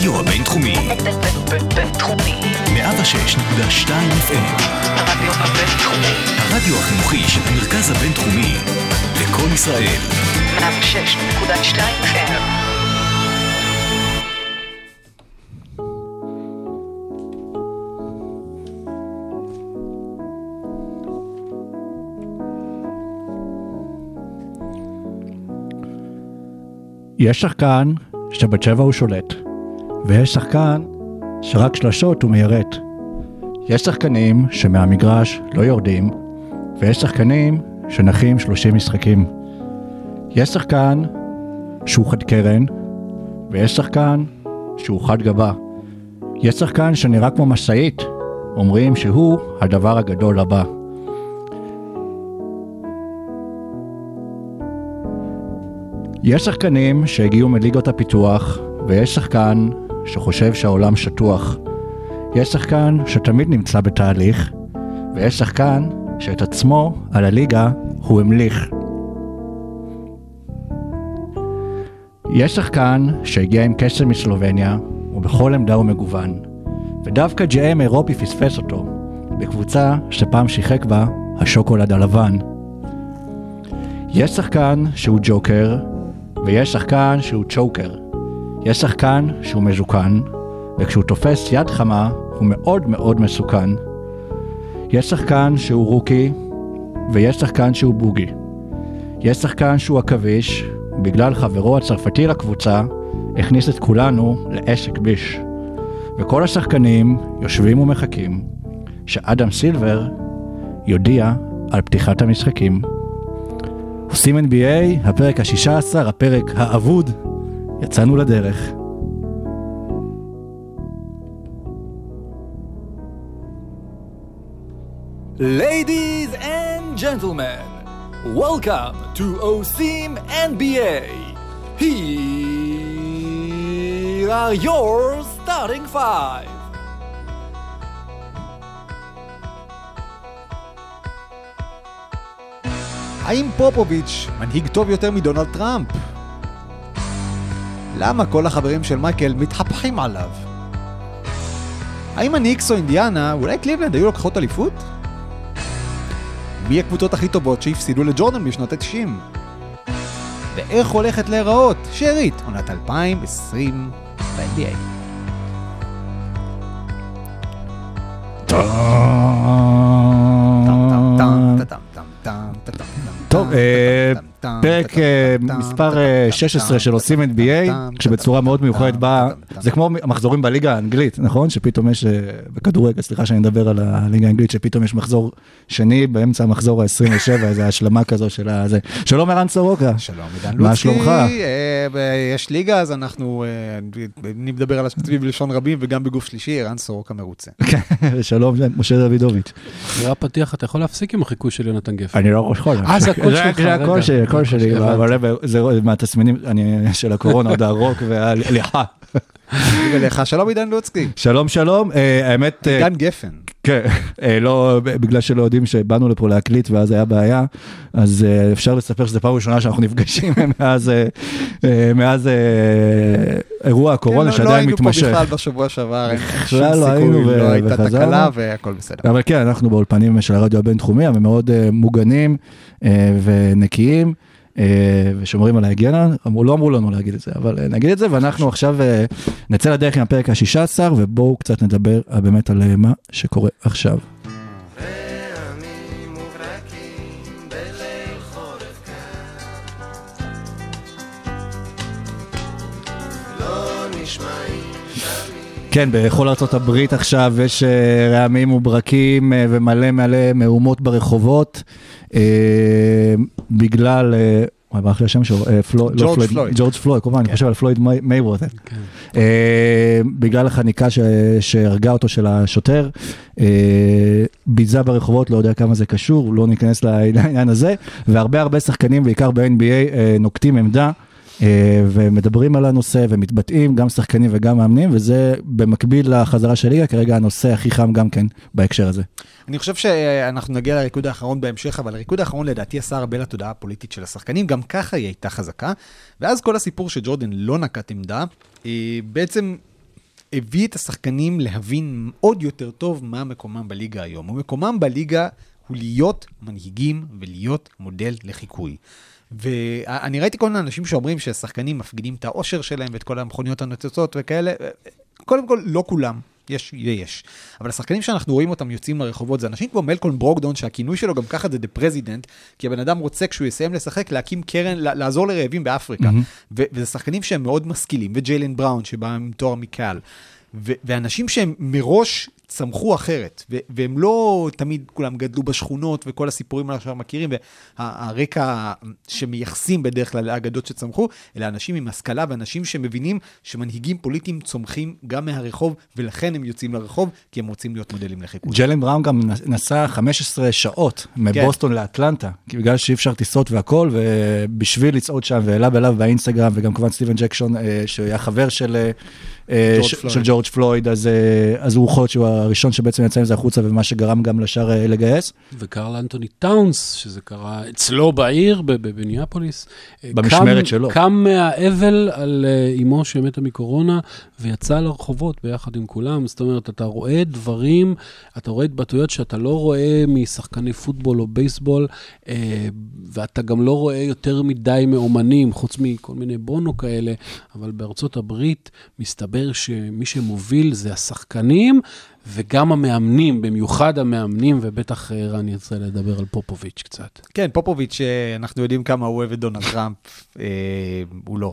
הרדיו הבינתחומי. בינתחומי. 106.2 FM. הרדיו הבינתחומי. הרדיו החינוכי של המרכז הבינתחומי. לקום ישראל. 106.2 FM. יש שחקן שבצבע הוא שולט, ויש שחקן שרק שלשות הוא מיירט. יש שחקנים שמהמגרש לא יורדים, ויש שחקנים שנחים 30 משחקים. יש שחקן שהוא חד קרן, ויש שחקן שהוא חד גבה. יש שחקן שנראה כמו משאית, אומרים שהוא הדבר הגדול הבא. יש שחקנים שהגיעו מליגות הפיתוח, ויש שחקן שחושב שהעולם שטוח. יש שחקן שתמיד נמצא בתהליך, ויש שחקן שאת עצמו על הליגה הוא המליך. יש שחקן שהגיע עם קשר מסלובניה, ובכל עמדה הוא מגוון, ודווקא GM אירופי פספס אותו, בקבוצה שפעם שיחק בה השוקולד הלבן. יש שחקן שהוא ג'וקר, ויש שחקן שהוא צ'וקר. יש שחקן שהוא מזוקן, וכשהוא תופס יד חמה, הוא מאוד מאוד מסוכן. יש שחקן שהוא רוקי, ויש שחקן שהוא בוגי. יש שחקן שהוא עכביש, בגלל חברו הצרפתי לקבוצה, הכניס את כולנו לעסק ביש. וכל השחקנים יושבים ומחכים שאדם סילבר יודיע על פתיחת המשחקים. עושים NBA, הפרק השישה עשר, הפרק האבוד, יצאנו לדרך. Ladies and gentlemen, welcome to OSIM NBA. Here are your starting five. האם פופוביץ' מנהיג טוב יותר מדונלד טראמפ? למה כל החברים של מייקל מתהפכים עליו? האם הניקס או אינדיאנה, אולי קליבלנד היו לוקחות אליפות? מי הקבוצות הכי טובות שהפסידו לג'ורדן בשנות ה-90? ואיך הולכת להיראות שארית עונת 2020 ב-NBA? טוב, אה, פרק אה, מספר אה, 16 של עושים NBA, כשבצורה מאוד מיוחדת באה, זה כמו המחזורים בליגה האנגלית, נכון? שפתאום יש, אה, בכדורגל, סליחה שאני מדבר על הליגה האנגלית, שפתאום יש מחזור שני באמצע המחזור ה-27, איזה השלמה כזו של הזה. שלום ערן סורוקה. שלום, עידן מה לוצקי. שלומך? אה, ב- יש ליגה, אז אנחנו, אה, אני מדבר על עצמי בלשון רבים וגם בגוף שלישי, ערן סורוקה מרוצה. שלום, משה דוידוביץ'. אחרי הפתיח אתה יכול להפסיק עם החיקוי של יונתן גפן. אני לא יכול. אה, זה הקול שלך, זה הקול רגע. שלי, הקול שלי. אבל זה מהתסמינים אני- של הקורונה, עוד הרוק והליכה. ולך, שלום עידן לוצקי. שלום, שלום, אה, האמת... אה, עידן גפן. כן, אה, לא, בגלל שלא יודעים שבאנו לפה להקליט ואז היה בעיה, אז אפשר לספר שזו פעם ראשונה שאנחנו נפגשים מאז, מאז אירוע הקורונה כן, לא- לא שעדיין היינו פה מתמשך. בכלל בשבוע שעבר, אין שום בכלל לא היינו סיכוי, ו- לא הייתה וחזרנו. תקלה והכל בסדר. אבל כן, אנחנו באולפנים של הרדיו הבינתחומי, הם מאוד מוגנים ונקיים. אה, ושומרים על ההיגיינה, אמרו, לא אמרו לנו להגיד את זה, אבל אה, נגיד את זה, ואנחנו עכשיו אה, נצא לדרך עם הפרק ה-16, ובואו קצת נדבר באמת על מה שקורה עכשיו. כן, בכל הברית עכשיו יש אה, רעמים וברקים אה, ומלא מלא מהומות ברחובות, אה, בגלל, וואי, ברח לי השם שלו, לא ג'ורג' פלויד. ג'ורג' פלויד, פעם אני חושב על פלויד מי- מייווותר. אה, בגלל החניקה שהרגה אותו של השוטר, ביזה ברחובות, לא יודע כמה זה קשור, לא ניכנס לעניין הזה, והרבה הרבה שחקנים, בעיקר ב-NBA, נוקטים עמדה. אה, ומדברים על הנושא ומתבטאים, גם שחקנים וגם מאמנים, וזה במקביל לחזרה של ליגה, כרגע הנושא הכי חם גם כן בהקשר הזה. אני חושב שאנחנו נגיע לריקוד האחרון בהמשך, אבל הריקוד האחרון לדעתי עשה הרבה לתודעה הפוליטית של השחקנים, גם ככה היא הייתה חזקה, ואז כל הסיפור שג'ורדן לא נקט עמדה, בעצם הביא את השחקנים להבין עוד יותר טוב מה מקומם בליגה היום. ומקומם בליגה הוא להיות מנהיגים ולהיות מודל לחיקוי. ואני ראיתי כל מיני אנשים שאומרים שהשחקנים מפגינים את האושר שלהם ואת כל המכוניות הנוצצות וכאלה. קודם כל, לא כולם. יש ויש. אבל השחקנים שאנחנו רואים אותם יוצאים לרחובות זה אנשים כמו מלקון ברוקדון, שהכינוי שלו גם ככה זה The President, כי הבן אדם רוצה כשהוא יסיים לשחק להקים קרן, לעזור לרעבים באפריקה. Mm-hmm. וזה שחקנים שהם מאוד משכילים, וג'יילן בראון שבא עם תואר מקהל. ואנשים שהם מראש צמחו אחרת, והם לא תמיד כולם גדלו בשכונות וכל הסיפורים האלה שאנחנו מכירים, והרקע שמייחסים בדרך כלל לאגדות שצמחו, אלא אנשים עם השכלה ואנשים שמבינים שמנהיגים פוליטיים צומחים גם מהרחוב, ולכן הם יוצאים לרחוב, כי הם רוצים להיות מודלים לחיקוי. ג'לן בראון גם נסע 15 שעות מבוסטון כן. לאטלנטה, בגלל שאי אפשר טיסות והכול, ובשביל לצעוד שם, והעלה בלב באינסטגרם, וגם כמובן סטיבן ג'קשון, אה, שהיה חבר של... אה, אה, של ג'ורג' פלויד, אז, אז הוא יכול להיות שהוא הראשון שבעצם יצא עם זה החוצה, ומה שגרם גם לשאר אה, לגייס. וקרל אנטוני טאונס, שזה קרה אצלו בעיר, במיניאפוליס. אה, במשמרת שלו. קם מהאבל על אימו אה, שמתה מקורונה, ויצא לרחובות ביחד עם כולם. זאת אומרת, אתה רואה דברים, אתה רואה התבטאויות שאתה לא רואה משחקני פוטבול או בייסבול, ואתה גם לא רואה יותר מדי מאומנים, חוץ מכל מיני בונו כאלה, אבל בארצות הברית מסתבר שמי שמוביל זה השחקנים, וגם המאמנים, במיוחד המאמנים, ובטח אה, רן ירצה לדבר על פופוביץ' קצת. כן, פופוביץ', אה, אנחנו יודעים כמה הוא אוהב את דונלד טראמפ, אה, הוא לא.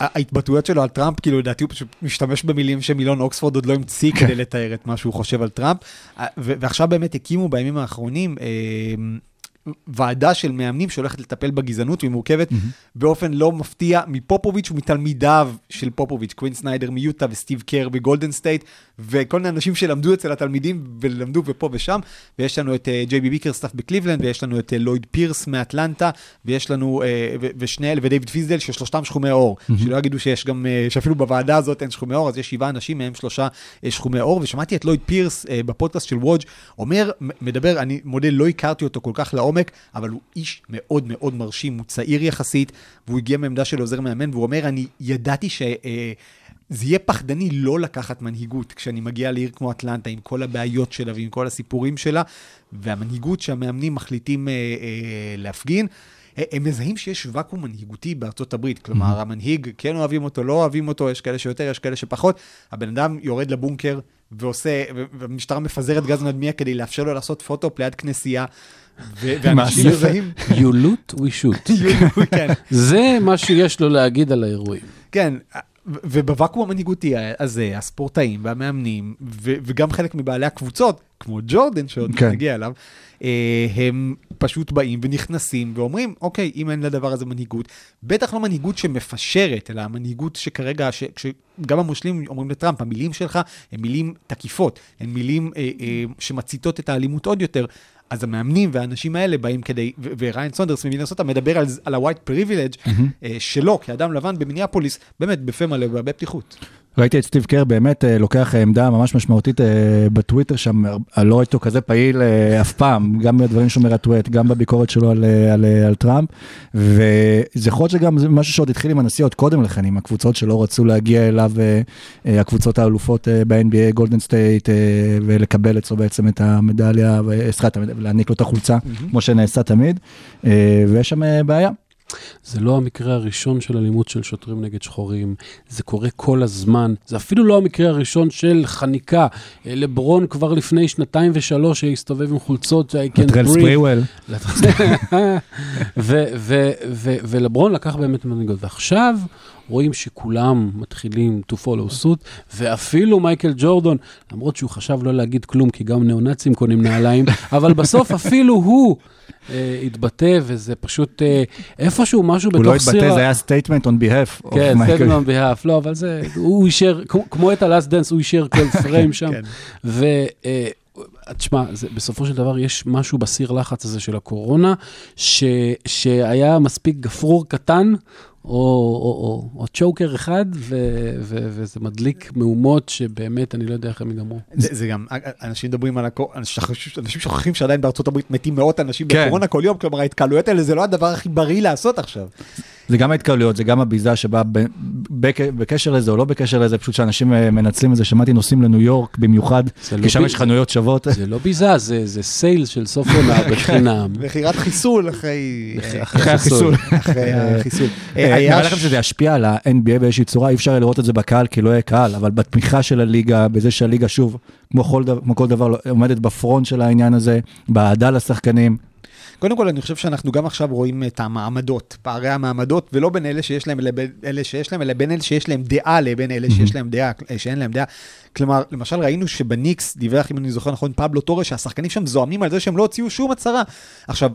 ההתבטאויות שלו על טראמפ, כאילו לדעתי הוא פשוט משתמש במילים שמילון אוקספורד עוד לא המציא כדי לתאר את מה שהוא חושב על טראמפ. ועכשיו באמת הקימו בימים האחרונים ועדה של מאמנים שהולכת לטפל בגזענות, והיא מורכבת mm-hmm. באופן לא מפתיע מפופוביץ' ומתלמידיו של פופוביץ', קווין סניידר מיוטה וסטיב קר בגולדן סטייט, וכל מיני אנשים שלמדו אצל התלמידים ולמדו ופה ושם, ויש לנו את ג'יי בי ביקרסטאפ בקליבלנד, ויש לנו את לויד פירס מאטלנטה, ויש לנו, uh, ושני אלה, ודייוויד פיזדל, ששלושתם שחומי עור. שלא יגידו שיש גם, uh, שאפילו בוועדה הזאת אין שחומי עור, אז יש שבעה אנשים, מהם שלושה שחומי עור, ושמעתי את לויד פירס בפודקאסט של וודג' אומר, מדבר, אני מודה, לא הכרתי אותו כל כך לעומק, לעומק, אבל הוא איש מאוד מאוד מרשים, הוא צעיר יחסית, והוא הגיע מעמדה של עוזר מאמן, והוא אומר, אני ידעתי ש... זה יהיה פחדני לא לקחת מנהיגות כשאני מגיע לעיר כמו אטלנטה עם כל הבעיות שלה ועם כל הסיפורים שלה, והמנהיגות שהמאמנים מחליטים אה, אה, להפגין. אה, הם מזהים שיש ואקום מנהיגותי בארצות הברית. כלומר, mm-hmm. המנהיג, כן אוהבים אותו, לא אוהבים אותו, יש כאלה שיותר, יש כאלה שפחות. הבן אדם יורד לבונקר ועושה, והמשטרה מפזרת גז מדמיע כדי לאפשר לו לעשות פוטו ליד כנסייה. ואנשים מזהים... You loot, we shoot. כן. זה מה שיש לו להגיד על האירועים. כן, ובוואקום המנהיגותי הזה, הספורטאים והמאמנים, וגם חלק מבעלי הקבוצות, כמו ג'ורדן, שעוד כן. נגיע אליו, אה, הם פשוט באים ונכנסים ואומרים, אוקיי, אם אין לדבר הזה מנהיגות, בטח לא מנהיגות שמפשרת, אלא המנהיגות שכרגע, שגם המושלים אומרים לטראמפ, המילים שלך הן מילים תקיפות, הן מילים אה, אה, שמציתות את האלימות עוד יותר. אז המאמנים והאנשים האלה באים כדי, וריין סונדרס ממינסוטה מדבר על, על ה-white privilege mm-hmm. שלו כאדם לבן במיניאפוליס, באמת בפה מלא ובהרבה פתיחות. ראיתי את סטיב קר באמת אה, לוקח עמדה ממש משמעותית אה, בטוויטר שם, לא ראיתי אותו כזה פעיל אף פעם, גם בדברים שהוא מרטווט, גם בביקורת שלו על, על, על טראמפ, וזה יכול להיות שגם זה משהו שעוד התחיל עם הנשיא עוד קודם לכן, עם הקבוצות שלא רצו להגיע אליו, הקבוצות האלופות ב-NBA, גולדן סטייט, ולקבל אצלו בעצם את המדליה, סליחה, להעניק לו את החולצה, mm-hmm. כמו שנעשה תמיד, אה, ויש שם אה, בעיה. זה לא המקרה הראשון של אלימות של שוטרים נגד שחורים, זה קורה כל הזמן. זה אפילו לא המקרה הראשון של חניקה. אה, לברון כבר לפני שנתיים ושלוש הסתובב עם חולצות, I can't breathe. ולברון לקח באמת מנהיגות. ועכשיו רואים שכולם מתחילים to follow suit, ואפילו מייקל ג'ורדון, למרות שהוא חשב לא להגיד כלום, כי גם ניאו-נאצים קונים נעליים, אבל בסוף אפילו הוא אה, התבטא, וזה פשוט אה, איפשהו משהו בתוך סיר... הוא לא התבטא, זה היה statement on behalf. כן, statement on behalf, לא, אבל זה, הוא אישר, כמו את ה-last dance, הוא אישר כל פריים שם. כן. ו... אה, תשמע, בסופו של דבר יש משהו בסיר לחץ הזה של הקורונה, ש, שהיה מספיק גפרור קטן, או, או, או, או צ'וקר אחד, ו, ו, וזה מדליק מהומות שבאמת, אני לא יודע איך הם ייגמרו. זה, זה גם, אנשים מדברים על הקורונה, אנשים שוכחים שעדיין בארצות הברית מתים מאות אנשים כן. בקורונה כל יום, כלומר ההתקהלויות האלה זה לא הדבר הכי בריא לעשות עכשיו. זה גם ההתקהלויות, זה גם הביזה שבאה בקשר לזה או לא בקשר לזה, פשוט שאנשים אה, מנצלים את זה. שמעתי נוסעים לניו יורק במיוחד, לא כי שם ב- יש חנויות שוות. זה לא ביזה, זה, זה סייל של סוף עונה בחינם. מכירת חיסול אחרי... אה, אחרי החיסול. אחרי החיסול. אה, אה, היה נראה לכם שזה ישפיע על ה-NBA באיזושהי צורה, אי אפשר לראות את זה בקהל כי לא יהיה קהל, אבל בתמיכה של הליגה, בזה שהליגה שוב, כמו כל דבר, עומדת ב front של העניין הזה, באהדה לשחקנים. קודם כל, אני חושב שאנחנו גם עכשיו רואים את המעמדות, פערי המעמדות, ולא בין אלה שיש להם לבין אלה שיש להם, אלא בין אלה שיש להם דעה לבין אלה שיש להם דעה, שאין להם דעה. כלומר, למשל ראינו שבניקס, דיווח, אם אני זוכר נכון, פבלו טורס, שהשחקנים שם זועמים על זה שהם לא הוציאו שום הצהרה. עכשיו,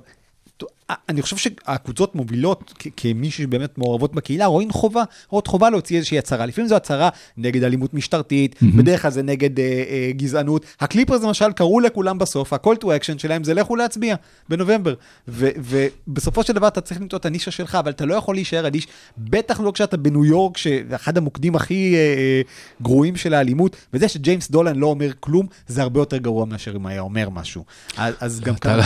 אני חושב שהקבוצות מובילות, כמי שבאמת מעורבות בקהילה, רואים חובה, רואות חובה להוציא איזושהי הצהרה. לפעמים זו הצהרה נגד אלימות משטרתית, בדרך כלל זה נגד אה, אה, גזענות. הקליפרס למשל קראו לכולם בסוף, ה-call to action שלהם זה לכו להצביע בנובמבר. ו- ובסופו של דבר אתה צריך למצוא את הנישה שלך, אבל אתה לא יכול להישאר אדיש, בטח לא כשאתה בניו יורק, שאחד המוקדים הכי אה, אה, גרועים של האלימות, וזה שג'יימס דולן לא אומר כלום, זה הרבה יותר גרוע מאשר אם היה אומר משהו. אז, אז גם כאן.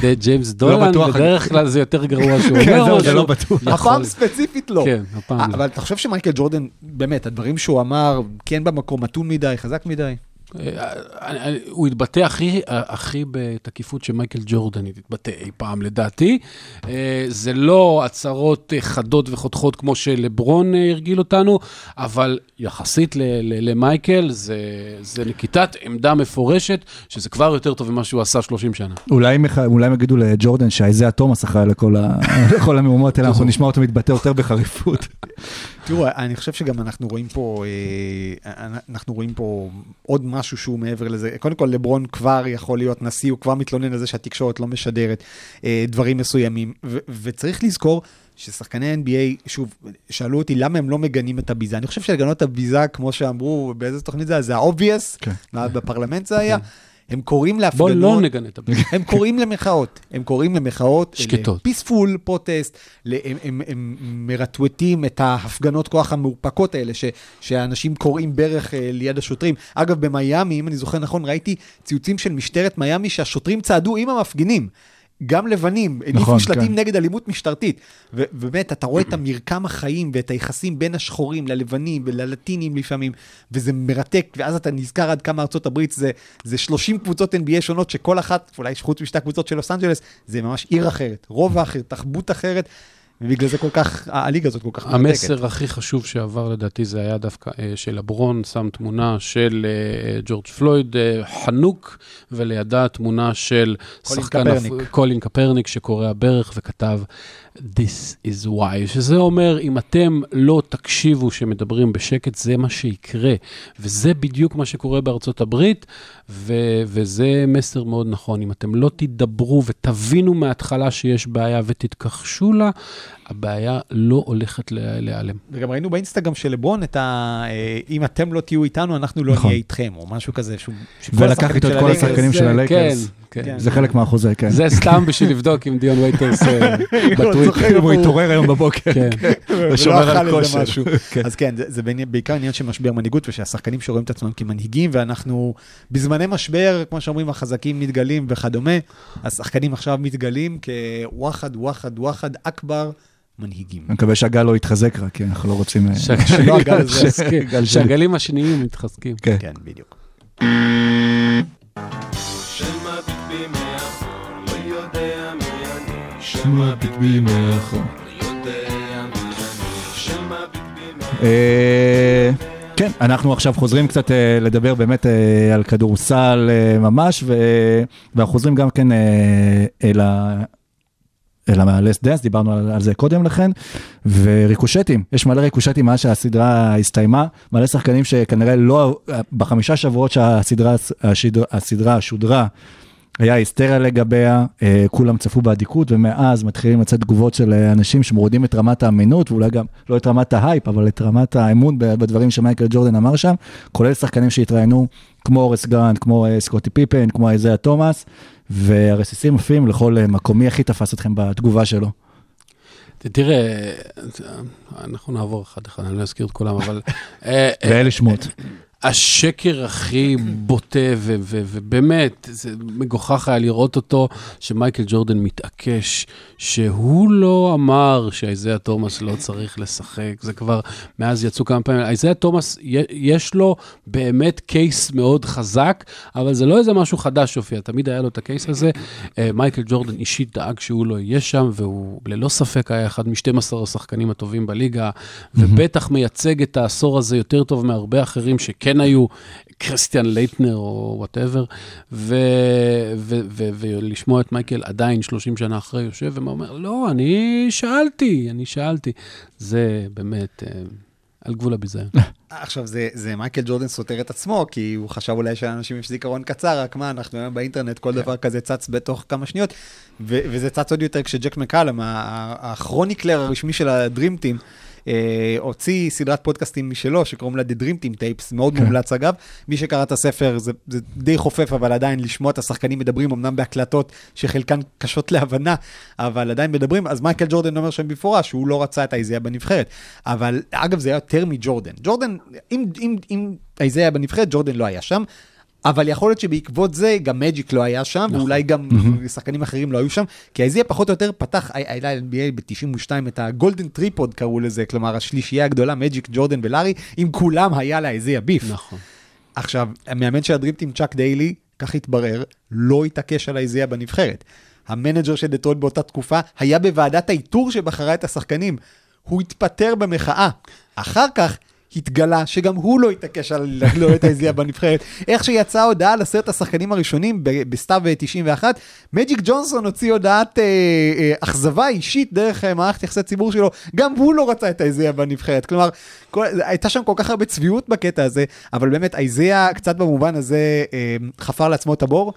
זה ג'יימס דולן, בטוח. בדרך כלל זה יותר גרוע שהוא כן, אומר. זה לא בטוח. יכול- הפעם ספציפית לא. כן, הפעם לא. אבל אתה חושב שמייקל ג'ורדן, באמת, הדברים שהוא אמר, כן במקום, מתון מדי, חזק מדי? אה, אה, הוא התבטא הכי, הכי בתקיפות שמייקל ג'ורדן התבטא אי פעם, לדעתי. אה, זה לא הצהרות אה, חדות וחותכות כמו שלברון אה, הרגיל אותנו, אבל יחסית למייקל, זה, זה נקיטת עמדה מפורשת, שזה כבר יותר טוב ממה שהוא עשה 30 שנה. אולי הם יגידו לג'ורדן שהאיזיה תומאס אחראי לכל לכל המהומות האלה, אנחנו נשמע אותו מתבטא יותר בחריפות. תראו, אני חושב שגם אנחנו רואים פה, אה, אנחנו רואים פה עוד משהו שהוא מעבר לזה. קודם כל, לברון כבר יכול להיות נשיא, הוא כבר מתלונן על זה שהתקשורת לא משדרת אה, דברים מסוימים. ו- וצריך לזכור ששחקני NBA, שוב, שאלו אותי למה הם לא מגנים את הביזה. אני חושב שלגנות את הביזה, כמו שאמרו, באיזה תוכנית זה היה, זה ה-obvious, כן. בפרלמנט זה היה. הם קוראים בוא להפגנות. לא נגנה את הביטוי. הם קוראים למחאות, הם קוראים למחאות, שקטות. פיספול פרוטסט, הם, הם, הם מרטווטים את ההפגנות כוח המאופקות האלה, ש, שאנשים קוראים ברך אה, ליד השוטרים. אגב, במיאמי, אם אני זוכר נכון, ראיתי ציוצים של משטרת מיאמי שהשוטרים צעדו עם המפגינים. גם לבנים, הניפו נכון, שלטים כן. נגד אלימות משטרתית. ובאמת, אתה רואה את המרקם החיים ואת היחסים בין השחורים ללבנים וללטינים לפעמים, וזה מרתק, ואז אתה נזכר עד כמה ארצות הברית זה, זה 30 קבוצות NBA שונות, שכל אחת, אולי חוץ משתי הקבוצות של לוס אנג'לס, זה ממש עיר אחרת, רובע אחר, תרבות אחרת, ובגלל זה כל כך, הליגה הזאת כל כך מרתקת. המסר הכי חשוב שעבר לדעתי זה היה דווקא אה, של לברון, שם תמונה של אה, ג'ורג' פלויד אה, חנוק, ולידה תמונה של קולין שחקן, קפרניק. קולין קפרניק שקורע ברך וכתב This is why, שזה אומר, אם אתם לא תקשיבו שמדברים בשקט, זה מה שיקרה. וזה בדיוק מה שקורה בארצות הברית, ו- וזה מסר מאוד נכון. אם אתם לא תדברו ותבינו מההתחלה שיש בעיה ותתכחשו לה, הבעיה לא הולכת לה- להיעלם. וגם ראינו באינסטגרם של לברון את ה... אה, אם אתם לא תהיו איתנו, אנחנו לא נכון. נהיה איתכם, או משהו כזה. שהוא- ולקח איתו את של כל השחקנים של הלייקרס. כן, כן. זה חלק מהחוזה, כן. זה סתם בשביל לבדוק אם דיון וייטרס אה, בטוויטר. אם הוא התעורר היום בבוקר. כן. ושומר ולא אכל איזה כושר. כן. אז כן, זה- בעיקר עניין של משבר מנהיגות, ושהשחקנים שרואים את עצמם כמנהיגים, ואנחנו בזמני משבר, כמו שאומרים, החזקים מתגלים וכדומה, השחקנים עכשיו מתגלים כוואחד, וואחד, וואחד, אכבר, מנהיגים. אני מקווה שהגל לא יתחזק רק, כי אנחנו לא רוצים... אה, שלא הגל הזה. מתחזקים, גל שלי. שהגלים השניים מתחזקים. כן. כן, בדיוק. אה, כן, אנחנו עכשיו חוזרים קצת אה, לדבר באמת אה, על כדורסל אה, ממש, ואנחנו חוזרים גם כן אל ה... אל הלאסט דאנס, דיברנו על, על זה קודם לכן, וריקושטים, יש מלא ריקושטים מאז שהסדרה הסתיימה, מלא שחקנים שכנראה לא, בחמישה שבועות שהסדרה השדר, הסדרה שודרה, היה היסטריה לגביה, אה, כולם צפו באדיקות, ומאז מתחילים לצאת תגובות של אה, אנשים שמורידים את רמת האמינות, ואולי גם לא את רמת ההייפ, אבל את רמת האמון בדברים שמייקל ג'ורדן אמר שם, כולל שחקנים שהתראיינו, כמו אורס גרנט, כמו אה, סקוטי פיפן, כמו איזיה תומאס, והרסיסים עפים לכל אה, מקום. מי הכי תפס אתכם בתגובה שלו? תראה, אנחנו נעבור אחד אחד, אני לא אזכיר את כולם, אבל... אה, אה, ואלה שמות. השקר הכי בוטה, ובאמת, זה מגוחך היה לראות אותו, שמייקל ג'ורדן מתעקש שהוא לא אמר שאיזיה תומאס לא צריך לשחק. זה כבר, מאז יצאו כמה פעמים, איזיה תומאס, יש לו באמת case מאוד חזק, אבל זה לא איזה משהו חדש שהופיע, תמיד היה לו את ה case הזה. אה, מייקל ג'ורדן אישית דאג שהוא לא יהיה שם, והוא ללא ספק היה אחד מ-12 השחקנים הטובים בליגה, ובטח מייצג את העשור הזה יותר טוב מהרבה אחרים שכן היו, קריסטיאן לייטנר או whatever, ולשמוע את מייקל עדיין 30 שנה אחרי יושב ואומר, לא, אני שאלתי, אני שאלתי. זה באמת אה, על גבול הביזיון. עכשיו, זה, זה מייקל ג'ורדן סותר את עצמו, כי הוא חשב אולי שלאנשים יש זיכרון קצר, רק מה, אנחנו היום באינטרנט, כל דבר כזה צץ בתוך כמה שניות, וזה צץ עוד יותר כשג'ק מקלם, הכרוניקלר הרשמי של הדרים טים, אה, הוציא סדרת פודקאסטים משלו, שקוראים לה The Dream Team Tapes, מאוד מומלץ אגב. מי שקרא את הספר, זה, זה די חופף, אבל עדיין לשמוע את השחקנים מדברים, אמנם בהקלטות שחלקן קשות להבנה, אבל עדיין מדברים. אז מייקל ג'ורדן אומר שם במפורש שהוא לא רצה את האיזיה בנבחרת. אבל אגב, זה היה יותר מג'ורדן. ג'ורדן, אם, אם, אם האיזיה היה בנבחרת, ג'ורדן לא היה שם. אבל יכול להיות שבעקבות זה גם מג'יק לא היה שם, נכון. ואולי גם שחקנים אחרים לא היו שם, כי האיזיה פחות או יותר פתח, היה ל-NBA ב-92 את ה golden tripod קראו לזה, כלומר השלישייה הגדולה, מג'יק, ג'ורדן ולארי, עם כולם היה לאיזיה beef. נכון. עכשיו, המאמן של הדרים טים, צ'אק דיילי, כך התברר, לא התעקש על האיזיה בנבחרת. המנג'ר של דטרויט באותה תקופה היה בוועדת האיתור שבחרה את השחקנים. הוא התפטר במחאה. אחר כך התגלה שגם הוא לא התעקש על לא את האיזיה בנבחרת. איך שיצאה הודעה על עשרת השחקנים הראשונים בסתיו 91, מג'יק ג'ונסון הוציא הודעת אה, אה, אכזבה אישית דרך אה, מערכת יחסי ציבור שלו, גם הוא לא רצה את האיזיה בנבחרת. כלומר, כל, הייתה שם כל כך הרבה צביעות בקטע הזה, אבל באמת האיזיה קצת במובן הזה אה, חפר לעצמו את הבור.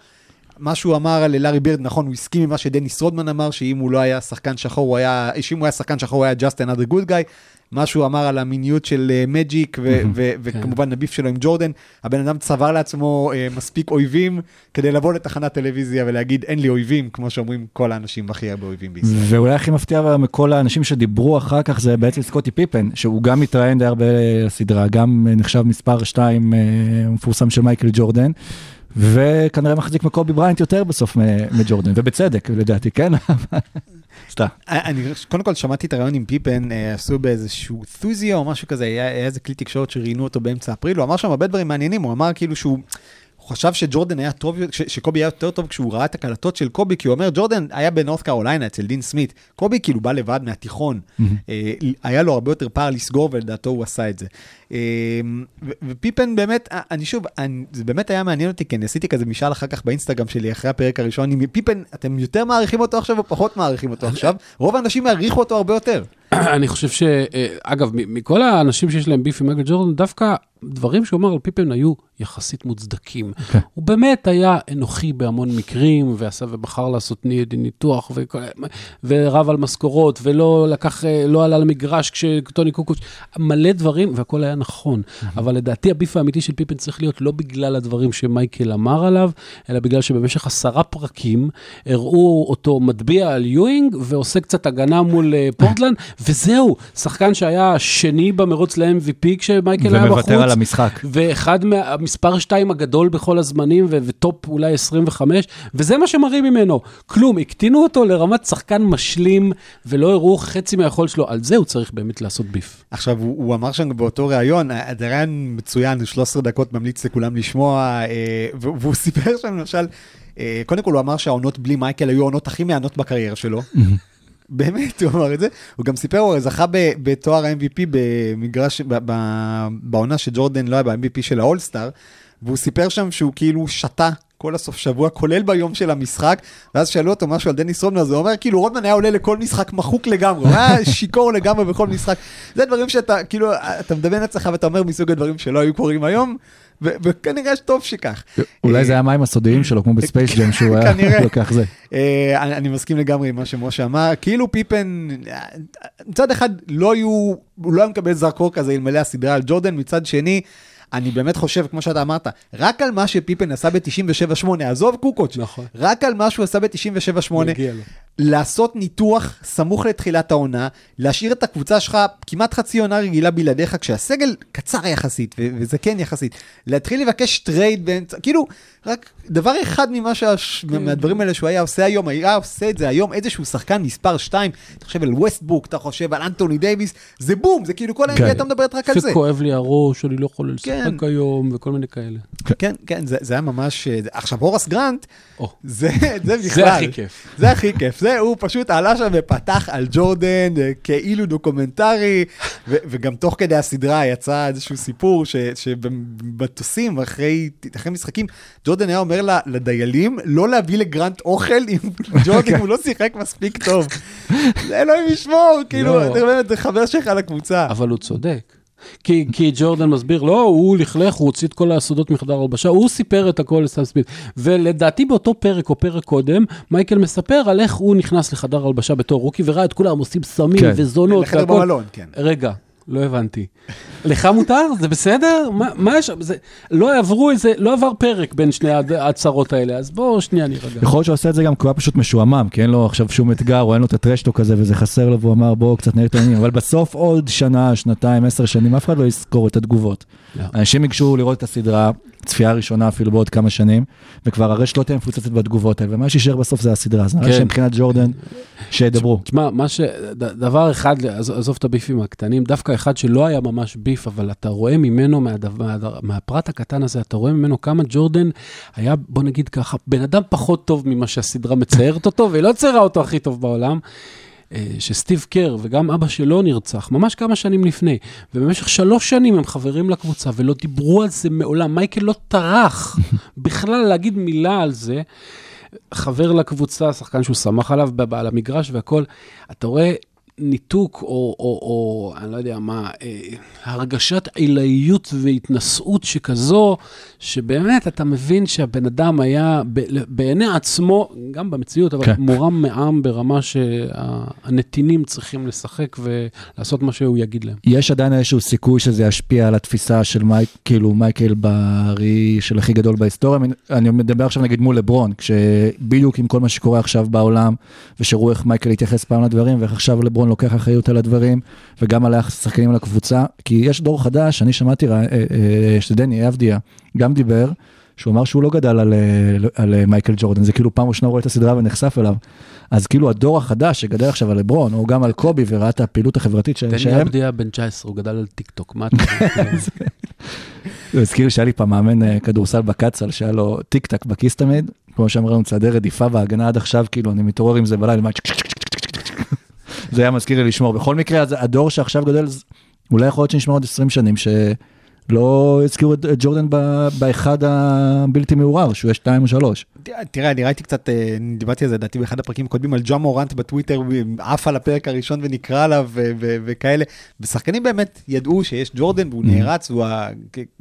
מה שהוא אמר על לארי בירד, נכון, הוא הסכים עם מה שדניס רודמן אמר, שאם הוא לא היה שחקן שחור, הוא היה, שאם הוא היה שחקן שחור, הוא היה just another good guy. מה שהוא אמר על המיניות של uh, מג'יק, ו- וכמובן הביף שלו עם ג'ורדן, הבן אדם צבר לעצמו uh, מספיק אויבים כדי לבוא לתחנת טלוויזיה ולהגיד, אין לי אויבים, כמו שאומרים כל האנשים הכי הרבה אויבים בישראל. ואולי הכי מפתיע מכל האנשים שדיברו אחר כך זה בעצם סקוטי פיפן, שהוא גם מתראיין די הרבה לסדרה, גם אה, נחשב מספר 2 מפורסם של מייקל ג'ורדן. וכנראה מחזיק מקובי בריינט יותר בסוף מג'ורדן, ובצדק לדעתי, כן? סתם. אני קודם כל שמעתי את הרעיון עם פיפן, אה, עשו באיזשהו תוזיו או משהו כזה, היה איזה כלי תקשורת שראיינו אותו באמצע אפריל, הוא אמר שם הרבה דברים מעניינים, הוא אמר כאילו שהוא... חשב שג'ורדן היה טוב, ש- שקובי היה יותר טוב כשהוא ראה את הקלטות של קובי, כי הוא אומר, ג'ורדן היה בנורת קרוליינה אצל דין סמית, קובי כאילו בא לבד מהתיכון, אה, היה לו הרבה יותר פער לסגור, ולדעתו הוא עשה את זה. אה, ו- ופיפן באמת, אה, אני שוב, אני, זה באמת היה מעניין אותי, כי אני עשיתי כזה משאל אחר כך באינסטגרם שלי, אחרי הפרק הראשון, אם פיפן, אתם יותר מעריכים אותו עכשיו או פחות מעריכים אותו עכשיו? רוב האנשים יעריכו אותו הרבה יותר. אני חושב ש... אה, אגב, מכל האנשים שיש להם ביף עם מייקל ג'ורדן, דווקא דברים שהוא אמר על פיפן היו יחסית מוצדקים. כן. הוא באמת היה אנוכי בהמון מקרים, ועשה ובחר לעשות ני- ניתוח, וכל- ורב על משכורות, ולא לקח, אה, לא עלה למגרש כשטוני קוקוץ', מלא דברים, והכל היה נכון. אבל לדעתי הביף האמיתי של פיפן צריך להיות לא בגלל הדברים שמייקל אמר עליו, אלא בגלל שבמשך עשרה פרקים הראו אותו מטביע על יואינג, ועושה קצת הגנה מול אה, פורטלנד, וזהו, שחקן שהיה שני במרוץ ל-MVP כשמייקל היה בחוץ. ומוותר על המשחק. ואחד מהמספר 2 הגדול בכל הזמנים, ו- וטופ אולי 25, וזה מה שמראים ממנו. כלום, הקטינו אותו לרמת שחקן משלים, ולא הראו חצי מהיכולת שלו. על זה הוא צריך באמת לעשות ביף. עכשיו, הוא, הוא אמר שם באותו ראיון, זה ראיון מצוין, 13 דקות ממליץ לכולם לשמוע, אה, והוא והוא סיפר שם למשל, אה, קודם כל הוא אמר שהעונות בלי מייקל היו העונות הכי מהנות בקריירה שלו. באמת, הוא אמר את זה. הוא גם סיפר, הוא זכה בתואר ה-MVP במגרש, בעונה שג'ורדן לא היה ב-MVP של האולסטאר, והוא סיפר שם שהוא כאילו שתה כל הסוף שבוע, כולל ביום של המשחק, ואז שאלו אותו משהו על דניס רודמן, אז הוא אומר, כאילו רודמן היה עולה לכל משחק מחוק לגמרי, הוא היה שיכור לגמרי בכל משחק. זה דברים שאתה, כאילו, אתה מדמיין לעצמך ואתה אומר מסוג הדברים שלא היו קורים היום, וכנראה שטוב שכך. אולי זה היה המים הסודיים שלו, כמו בספייס ג'ם, שהוא היה. לוקח זה. אה, אני, מסכים לגמרי עם מה שמשה אמר, כאילו פיפן, אה, מצד אחד לא היו, הוא לא היה מקבל זרקור כזה אלמלא הסדרה על ג'ורדן, מצד שני, אני באמת חושב, כמו שאתה אמרת, רק על מה שפיפן עשה ב-97-8, עזוב קוקוץ', נכון. רק על מה שהוא עשה ב-97-8, מגיע לו. לעשות ניתוח סמוך לתחילת העונה, להשאיר את הקבוצה שלך כמעט חצי עונה רגילה בלעדיך, כשהסגל קצר יחסית, ו- וזה כן יחסית, להתחיל לבקש טרייד באמצע, כאילו, רק דבר אחד ממה שה... כן. מהדברים האלה שהוא היה עושה היום, היה עושה את זה היום איזשהו שחקן מספר 2, אתה חושב על ווסטבוק, אתה חושב על אנטוני דייוויס, זה בום, זה כאילו כל כן. ה-NBA הייתה מדברת רק על זה. וכואב לי הראש, אני לא יכול כן. לשחק היום, וכל מיני כאלה. כן, כן, זה, זה היה ממש... אה, עכשיו, הורס גרנט. זה, זה בכלל... זה הכי כיף. זה הכי כיף. זה, הוא פשוט עלה שם ופתח על ג'ורדן אה, כאילו דוקומנטרי, ו, וגם תוך כדי הסדרה יצא איזשהו סיפור ש, שבמטוסים, אחרי, אחרי משחקים, ג'ורדן היה אומר לדיילים לא להביא לגרנט אוכל אם ג'ורדן הוא לא שיחק מספיק טוב. אלוהים ישמור, כאילו, לא. אתה באמת, זה חבר שלך לקבוצה. אבל הוא צודק. כי, כי ג'ורדן מסביר, לא, הוא לכלך, הוא הוציא את כל הסודות מחדר הלבשה, הוא סיפר את הכל לסטאם סמית. ולדעתי באותו פרק או פרק קודם, מייקל מספר על איך הוא נכנס לחדר הלבשה בתור רוקי וראה את כולם עושים סמים כן. וזונות לחדר והכל. במלון, כן. רגע, לא הבנתי. לך מותר? זה בסדר? מה, מה יש? זה, לא עברו איזה, לא עבר פרק בין שני ההצהרות האלה, אז בואו שנייה נירגע. יכול להיות שהוא עושה את זה גם כי הוא היה פשוט משועמם, כי אין לו עכשיו שום אתגר, או אין לו את הטרשטוק הזה וזה חסר לו, והוא אמר בואו קצת נעיר את העניינים, אבל בסוף עוד שנה, שנתיים, עשר שנים, אף אחד לא יזכור את התגובות. לא. אנשים ייגשו לראות את הסדרה, צפייה ראשונה אפילו בעוד כמה שנים, וכבר הרשת לא תהיה מפוצצת בתגובות האלה, ומה שישאר בסוף זה הסדרה, אז נראה כן. שמבחינת ג'ורדן, שידברו. תשמע, מה ש... דבר אחד, עזוב את הביפים הקטנים, דווקא אחד שלא היה ממש ביף, אבל אתה רואה ממנו, מהפרט הקטן הזה, אתה רואה ממנו כמה ג'ורדן היה, בוא נגיד ככה, בן אדם פחות טוב ממה שהסדרה מציירת אותו, והיא לא ציירה אותו הכי טוב בעולם. אה, שסטיב קר וגם אבא שלו נרצח, ממש כמה שנים לפני, ובמשך שלוש שנים הם חברים לקבוצה ולא דיברו על זה מעולם. מייקל לא טרח בכלל להגיד מילה על זה. חבר לקבוצה, שחקן שהוא סמך עליו על המגרש והכל, אתה רואה ניתוק או, או, או אני לא יודע מה, אה, הרגשת עילאיות והתנשאות שכזו, שבאמת אתה מבין שהבן אדם היה ב, בעיני עצמו, גם במציאות, אבל כן. מורם מעם ברמה שהנתינים צריכים לשחק ולעשות מה שהוא יגיד להם. יש עדיין איזשהו סיכוי שזה ישפיע על התפיסה של מייק, כאילו מייקל בראי של הכי גדול בהיסטוריה. אני מדבר עכשיו נגיד מול לברון, כשבדיוק עם כל מה שקורה עכשיו בעולם, ושראו איך מייקל התייחס פעם לדברים, ואיך עכשיו לברון לוקח אחריות על הדברים, וגם על השחקנים לקבוצה. כי יש דור חדש, אני שמעתי רע- אה, אה, שדני אבדיה גם דיבר, שהוא אמר שהוא לא גדל על, אה, על אה, מייקל ג'ורדן, זה כאילו פעם ראשונה הוא רואה את הסדרה ונחשף אליו. אז כאילו הדור החדש שגדל עכשיו על לברון, או גם על קובי וראה את הפעילות החברתית ש- דני שהם, אבדיה בן 19, הוא גדל על טיק טוק, מה אתה? זה הזכיר שהיה לי פעם מאמן אה, כדורסל בקצ"ל, שהיה לו טיק טק בכיס תמיד, כמו שאמר לנו צעדי רדיפה והגנה עד עכשיו, כאילו אני מתעורר עם זה בלילה, זה היה מזכיר לי לשמור. בכל מקרה, אז הדור שעכשיו גדל, אולי יכול להיות שנשמע עוד 20 שנים, שלא הזכירו את ג'ורדן ב- באחד הבלתי מעורר, שהוא יש 2 או 3. תראה, אני ראיתי קצת, אה, דיברתי על זה לדעתי באחד הפרקים הקודמים, על ג'ה מורנט בטוויטר, עף על הפרק הראשון ונקרא עליו וכאלה. ושחקנים באמת ידעו שיש ג'ורדן והוא נערץ, הוא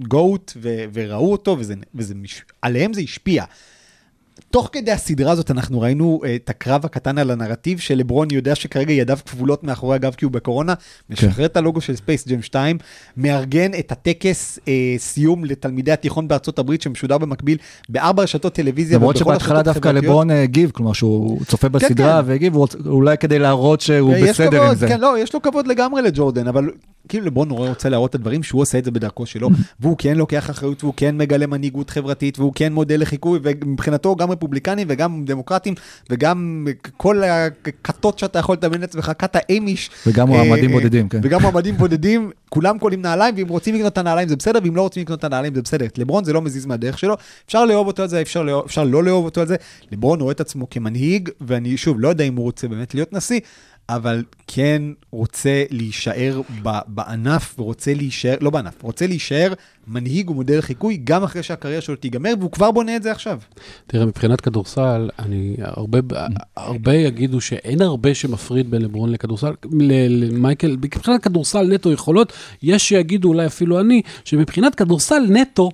הגוט, וראו אותו, וזה, וזה עליהם זה השפיע. תוך כדי הסדרה הזאת אנחנו ראינו אה, את הקרב הקטן על הנרטיב שלברון יודע שכרגע ידיו כבולות מאחורי הגב כי הוא בקורונה, משחרר את הלוגו של ספייס ג'ם 2, מארגן את הטקס אה, סיום לתלמידי התיכון בארצות הברית שמשודר במקביל בארבע רשתות טלוויזיה. למרות שבהתחלה דווקא. לברון אה, הגיב, כלומר שהוא צופה בסדרה כן. והגיב, אולי כדי להראות שהוא בסדר כבוד, עם זה. כן, לא, יש לו כבוד לגמרי לג'ורדן, אבל כאילו לברון נורא רוצה להראות את הדברים שהוא עושה את זה בדרכו שלו, והוא כן לוקח אחריות, והוא כן מגלה מנהיגות חברתית, והוא כן מודל לחיקוי, ומבחינתו גם רפובליקנים וגם דמוקרטים, וגם כל הכתות שאתה יכול לדמיין לעצמך, כת האמיש. וגם אה, מועמדים אה, בודדים, כן. וגם מועמדים בודדים, כולם קולים נעליים, ואם רוצים לקנות את הנעליים זה בסדר, ואם לא רוצים לקנות את הנעליים זה בסדר. לברון זה לא מזיז מהדרך שלו, אפשר לאהוב אותו על זה, אפשר, לאהוב, אפשר לא לאהוב אותו על זה. לברון רואה את עצמו כמנהיג, ואני שוב לא יודע אם הוא רוצה באמת להיות נשיא, אבל כן רוצה להישאר ב- בענף, ורוצה להישאר, לא בענף, רוצה להישאר מנהיג ומודל חיקוי, גם אחרי שהקריירה שלו תיגמר, והוא כבר בונה את זה עכשיו. תראה, מבחינת כדורסל, אני, הרבה, הרבה יגידו שאין הרבה שמפריד בין לברון לכדורסל, למייקל, מבחינת כדורסל נטו יכולות, יש שיגידו, אולי אפילו אני, שמבחינת כדורסל נטו,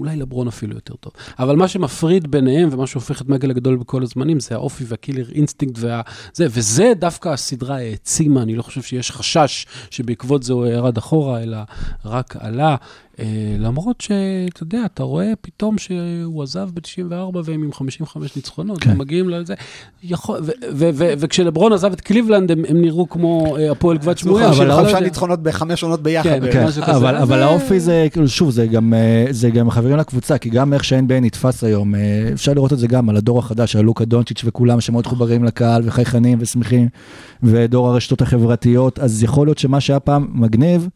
אולי לברון אפילו יותר טוב. אבל מה שמפריד ביניהם ומה שהופך את מייקל הגדול בכל הזמנים, זה האופי וה killer instinct וה... זה, וזה דווקא הסדרה העצימה, אני לא חושב שיש חשש שבעקבות זה הוא ירד אחורה, אלא רק עלה. אה, למרות שאתה יודע, אתה רואה פתאום שהוא עזב ב-94 והם עם 55 ניצחונות, כן. הם מגיעים לזה. יכול, ו- ו- ו- וכשלברון עזב את קליבלנד, הם, הם נראו כמו אה, הפועל גבעת שמואל. אבל שיכול חמישה ניצחונות בחמש עונות ביחד. כן. כן. אבל, אז אבל זה- האופי זה, כאילו, שוב, זה גם, אה, זה גם חברים לקבוצה, כי גם איך שה-NBA נתפס היום, אפשר לראות את זה גם על הדור החדש, על לוקה דונצ'יץ' וכולם שמאוד מחוברים לקהל וחייכנים ושמחים, ודור הרשתות החברתיות, אז יכול להיות שמה שהיה פעם מגניב,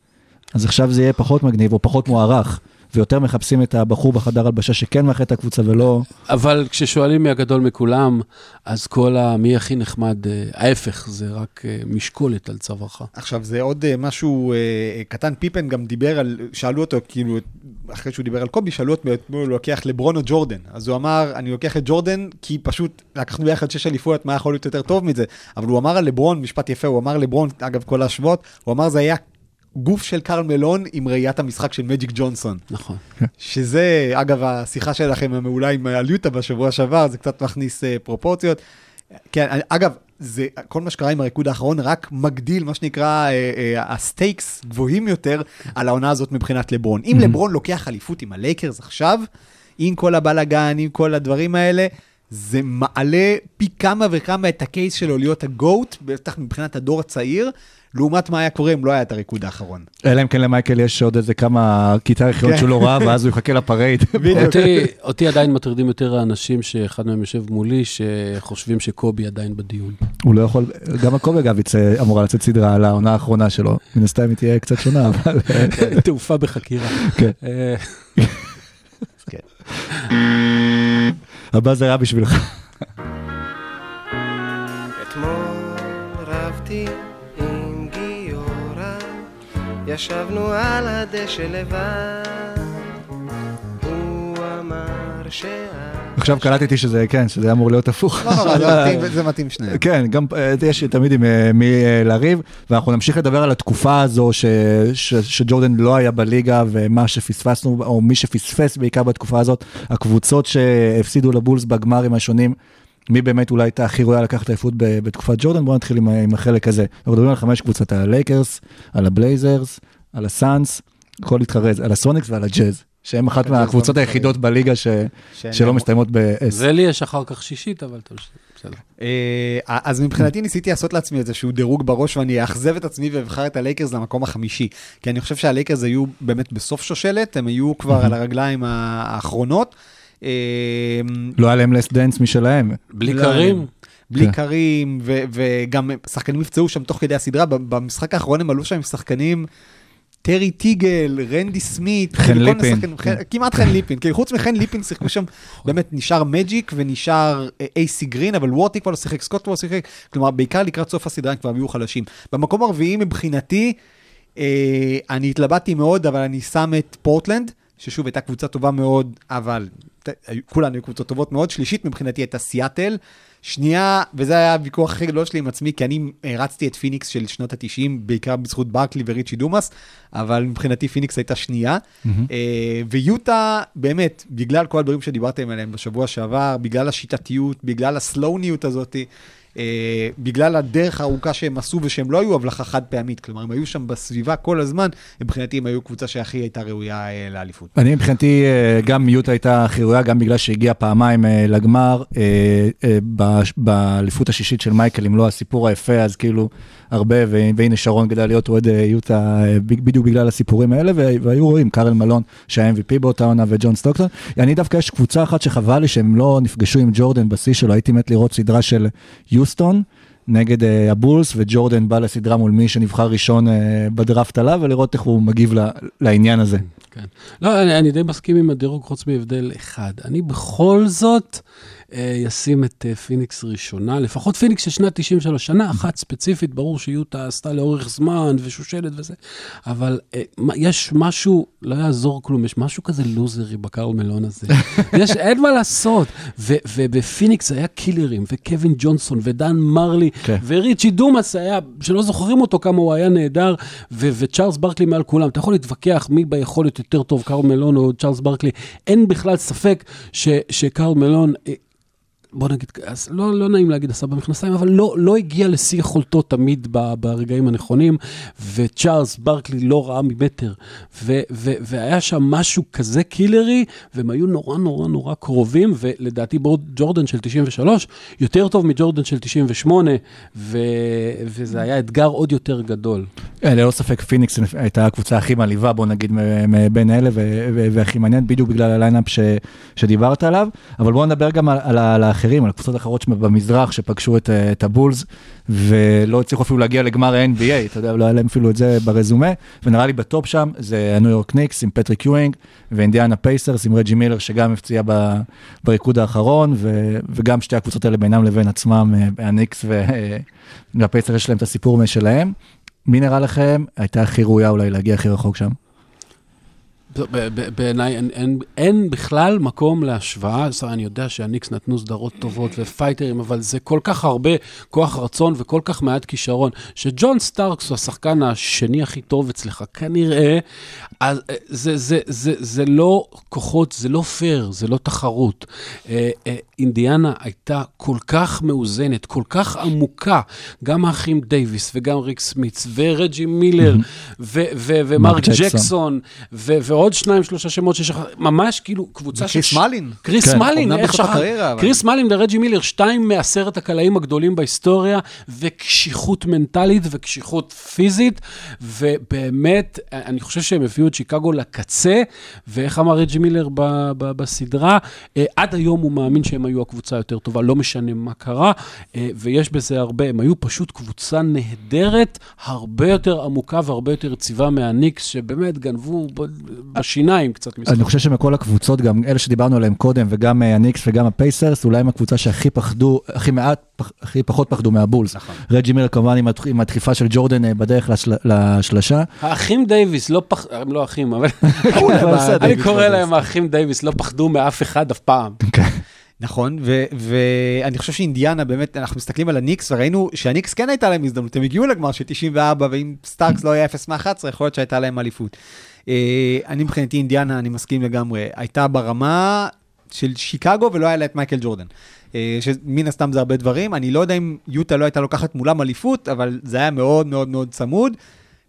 אז עכשיו זה יהיה פחות מגניב או פחות מוערך, ויותר מחפשים את הבחור בחדר הלבשה שכן מאחד את הקבוצה ולא... אבל כששואלים מי הגדול מכולם, אז כל ה... מי הכי נחמד, אה, ההפך, זה רק אה, משקולת על צווארך. עכשיו זה עוד אה, משהו קטן, פיפן גם דיבר על, שאלו אותו, כאילו, אחרי שהוא דיבר על קובי, שאלו אותו אם הוא לוקח לברון או ג'ורדן. אז הוא אמר, אני לוקח את ג'ורדן, כי פשוט לקחנו ביחד שש אליפויות, מה יכול להיות יותר טוב מזה? אבל הוא אמר על לברון, משפט יפה, הוא אמר לברון, אגב, כל ההשוואות, הוא אמר זה היה גוף של קרל מלון עם ראיית המשחק של מג'יק ג'ונסון. נכון. שזה, אגב, השיחה שלכם המעולה עם הליוטה בשבוע שעבר, זה קצת מכניס אה, פרופורציות. כן, אני- אגב, זה, כל מה שקרה עם הריקוד האחרון רק מגדיל, מה שנקרא, אה, אה, ה stakes גבוהים יותר על העונה הזאת מבחינת לברון. אם לברון לוקח אליפות עם הלייקרס עכשיו, עם כל הבלאגן, עם כל הדברים האלה, זה מעלה פי כמה וכמה את ה case שלו להיות ה GOAT, בטח מבחינת הדור הצעיר, לעומת מה היה קורה אם לא היה את הריקוד האחרון. אלא אם כן למייקל יש עוד איזה כמה קלטות רכילות כן. שהוא לא ראה, ואז הוא יחכה ל parade. אותי, עדיין מטרידים יותר האנשים שאחד מהם יושב מולי, שחושבים שקובי עדיין בדיון. הוא לא יכול, גם הקובי אגב אמורה לצאת סדרה על העונה האחרונה שלו, מן הסתם היא תהיה קצת שונה, אבל תעופה בחקירה. כן. אה, הבא זה היה בשבילך. אתמול רבתי ישבנו על הדשא לבד, הוא אמר שה... עכשיו קלטתי שזה, כן, שזה אמור להיות הפוך. לא זה מתאים- זה מתאים שניהם. כן, גם אה, יש תמיד עם אה, מי אה, לריב, ואנחנו נמשיך לדבר על התקופה הזו ש, ש, שג'ורדן לא היה בליגה, ומה שפספסנו, או מי שפספס בעיקר בתקופה הזאת, הקבוצות שהפסידו לבולס בגמרים השונים. מי באמת אולי הייתה הכי ראויה לקחת אליפות בתקופת ג'ורדן? בואו נתחיל עם, עם החלק הזה. אנחנו מדברים על חמש קבוצות, על הלייקרס, על הבלייזרס, על הסאנס, יכול להתחרז, על הסוניקס ועל הג'אז, שהם אחת מהקבוצות היחידות בליגה ש, שלא מסתיימות ב-S. זה לי יש אחר כך שישית, אבל תמשיך, בסדר. אה, אז מבחינתי ניסיתי לעשות לעצמי איזשהו דירוג בראש ואני אאכזב את עצמי ואבחר את הלייקרס למקום החמישי. כי אני חושב שהלייקרס היו באמת בסוף שושלת, הם היו כבר על הרגליים האחרונות. אה, לא היה להם last dance משלהם. בלי לא, קרים, בלי כן. קרים, וגם שחקנים נפצעו שם תוך כדי הסדרה, במשחק האחרון הם עלו שם עם שחקנים, טרי טיגל, רנדי סמית, חן כאילו ליפין. חן- כמעט חן ליפין, כי חוץ מחן ליפין שיחקו שם, באמת נשאר מג'יק ונשאר אה, איי סי גרין, אבל וורת'י כבר לא שיחק, סקוט כבר לא שיחק, כלומר בעיקר לקראת סוף הסדרה הם כבר היו חלשים. במקום הרביעי מבחינתי, אה, אני התלבטתי מאוד, אבל אני שם את פורטלנד, ששוב הייתה קבוצה טובה מאוד, אבל ת- היו- קבוצות טובות מאוד. שלישית מבחינתי הייתה סיאטל. שנייה, וזה היה הוויכוח הכי גדול שלי עם עצמי, כי אני הרצתי את פיניקס של שנות ה-90, בעיקר בזכות ברקלי וריצ'י דומאס, אבל מבחינתי פיניקס הייתה שנייה. אה, ויוטה, באמת, בגלל כל הדברים שדיברתם עליהם בשבוע שעבר, בגלל השיטתיות, בגלל הסלוניות הזאת, אה, בגלל הדרך הארוכה שהם עשו ושהם לא היו הבלחה חד פעמית, כלומר הם היו שם בסביבה כל הזמן, מבחינתי הם היו קבוצה שהכי הייתה ראויה אה, לאליפות. אני מבחינתי, אה, גם מיוטה הייתה הכי ראויה, גם בגלל שהגיעה פעמיים אה, לגמר, אה, אה, באליפות השישית של מייקל, אם לא הסיפור היפה, אז כאילו הרבה, והנה שרון גדל להיות אוהד אה, יוטה אה, בדיוק בגלל הסיפורים האלה, וה- והיו רואים, קארל מלון, שהיה MVP באותה עונה, וג'ון סטוקטון. אני דווקא, יש קבוצה אחת שחבל לי שהם לא נפגשו עם ג'ורדן בשיא שלו, הייתי מת לראות סדרה של יוסטון. נגד אה, הבולס, וג'ורדן בא לסדרה מול מי שנבחר ראשון אה, בדראפט עליו, ולראות איך הוא מגיב ל- לעניין הזה. כן. לא, אני, אני די מסכים עם הדירוג חוץ מהבדל אחד. אני בכל זאת ישים את אה, פיניקס ראשונה, לפחות פיניקס של שנת 93, שנה אחת ספציפית, ברור שיוטה עשתה לאורך זמן ושושלת וזה, אבל אה, יש משהו, לא יעזור כלום, יש משהו כזה לוזרי בקרל מלון הזה. יש, אין מה לעשות. ו- ובפיניקס היה קילרים, וקווין ג'ונסון, ודן מרלי, כן. וריצ'י דומאס היה, שלא זוכרים אותו כמה הוא היה נהדר, ו- וצ'ארלס ברקלי מעל כולם. אתה יכול להתווכח מי ביכולת יותר טוב, קרל מלון או צ'ארלס ברקלי. אין בכלל ספק ש- שקרל מלון... אה, בוא נגיד, לא, לא נעים להגיד עשה במכנסיים, אבל לא, לא הגיע לשיא יכולתו תמיד ב, ברגעים הנכונים, וצ'ארלס ברקלי לא ראה ממטר, ו, ו, והיה שם משהו כזה קילרי, והם היו נורא נורא נורא קרובים, ולדעתי ג'ורדן של 93 יותר טוב מג'ורדן של 98, ו, וזה היה אתגר עוד יותר גדול. כן, ללא ספק פיניקס הייתה הקבוצה הכי מעליבה, בוא נגיד, מבין אלה, והכי מעניין, בדיוק בגלל ה lineup שדיברת עליו. אבל בואו נדבר גם על, על, על האחרים, על הקבוצות האחרות במזרח שפגשו את, אה, את הבולס, ולא הצליחו אפילו להגיע לגמר ה-NBA, אתה יודע, לא היה להם אפילו את זה ברזומה, ונראה לי ב top שם זה הניו יורק ניקס עם פטריק יואינג, ואינדיאנה פייסרס עם רג'י מילר, שגם הפציע ב- בריקוד האחרון, ו- וגם שתי הקבוצות האלה בינם לבין עצמם, אה, הניקס אה, והפייסרס יש להם את הסיפור משלהם. מי נראה לכם הייתה הכי ראויה אולי להגיע הכי רחוק שם? בעיניי אין, אין, אין בכלל מקום להשוואה. אני יודע שהניקס נתנו סדרות טובות ופייטרים, אבל זה כל כך הרבה כוח רצון וכל כך מעט כישרון, שג'ון סטארקס הוא השחקן השני הכי טוב אצלך, כנראה, אז אה, זה, זה, זה, זה לא כוחות, זה לא פייר, זה לא תחרות. אה, אה, אינדיאנה הייתה כל כך מאוזנת, כל כך עמוקה, גם האחים דייוויס וגם ריק סמיץ ורג'י מילר ומרק מרק ג'קסון. ג'קסון ועוד שניים, שלושה שמות שיש לך, ממש כאילו קבוצה וקריס ש- מלין. קריס כן. מלין, איך שכח? אבל- קריס מלין ורג'י מילר, שתיים מעשרת הקלעים הגדולים בהיסטוריה, וקשיחות מנטלית וקשיחות פיזית, ובאמת, אני חושב שהם הביאו את שיקגו לקצה, ואיך אמר רג'י מילר ב- ב- בסדרה, אה, עד היום הוא מאמין שהם היו הקבוצה היותר טובה, לא משנה מה קרה, אה, ויש בזה הרבה, הם היו פשוט קבוצה נהדרת, הרבה יותר עמוקה והרבה יותר יציבה מהניקס, שבאמת גנבו בשיניים קצת משחק. אני חושב שמכל הקבוצות, גם אלה שדיברנו עליהם קודם, וגם אה, הניקס וגם הפייסרס, אולי הם הקבוצה שהכי פחדו, הכי מעט, הכי פחות פחדו מהבולס. נכון. רג'י מילר כמובן עם הדח- עם הדחיפה של ג'ורדן אה, בדרך לשל- לשלשה. האחים דייוויס לא פח... הם לא אחים, אבל אני קורא. להם האחים דייוויס, לא פחדו מאף אחד אף פעם. נכון, ו- ואני חושב שאינדיאנה, באמת, אנחנו מסתכלים על הניקס, וראינו שהניקס כן הייתה להם הזדמנות, הם הגיעו לגמר של 94, ואם סטארקס לא היה 0 מ-11, יכול להיות שהייתה להם אליפות. אה, אני מבחינתי אינדיאנה, אני מסכים לגמרי, הייתה ברמה של שיקגו ולא היה לה את מייקל ג'ורדן. אה, שמן הסתם זה הרבה דברים, אני לא יודע אם יוטה לא הייתה לוקחת מולם אליפות, אבל זה היה מאוד מאוד מאוד צמוד.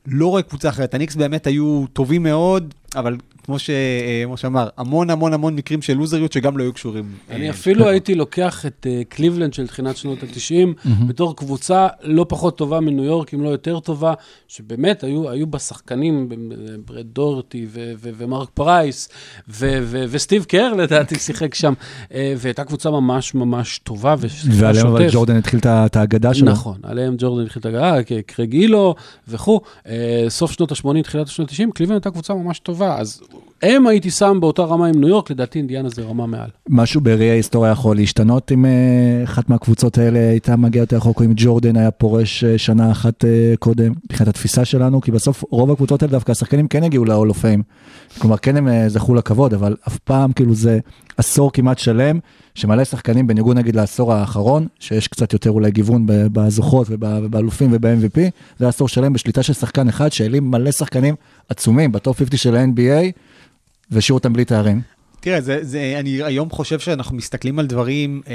לא רואה קבוצה אחרת, הניקס באמת היו טובים מאוד, אבל כמו שמשה אמר, המון המון המון מקרים של לוזריות שגם לא היו קשורים. אני אה, אפילו הייתי לוקח את אה, קליבלנד של תחילת שנות ה-90 בתור קבוצה לא פחות טובה מניו יורק, אם לא יותר טובה, שבאמת היו היו בה שחקנים, ברד דורטי ו- ו- ומרק פרייס, ו- ו- וסטיב קר לדעתי שיחק שם, אה, והייתה קבוצה ממש ממש טובה ושיחקה ועליהם אבל. ג'ורדן התחיל את האגדה שלו. נכון, עליהם ג'ורדן התחיל את האגדה, קרייג אילו וכו'. אה, סוף שנות ה-80, תחילת שנות ה-90, קליבלנד הייתה קבוצה ממש טובה, אז הם הייתי שם באותה רמה עם ניו יורק, לדעתי אינדיאנה זה רמה מעל. משהו בראי ההיסטוריה יכול להשתנות אם אה, אחת מהקבוצות האלה הייתה מגיעה יותר רחוק, אם ג'ורדן היה פורש אה, שנה אחת אה, קודם, מבחינת התפיסה שלנו, כי בסוף רוב הקבוצות האלה דווקא השחקנים כן הגיעו ל-all. כלומר, כן הם זכו לכבוד, אבל אף פעם כאילו זה עשור כמעט שלם, שמלא שחקנים בניגוד נגיד לעשור האחרון, שיש קצת יותר אולי גיוון בזוכות וב- ובאלופים וב-MVP, זה עשור שלם בשליטה של שחקן אחד שהעלים מלא שחקנים עצומים ב top 50 של ה-NBA, והשאיר אותם בלי תארים. תראה, זה, זה, אני היום חושב שאנחנו מסתכלים על דברים, אה,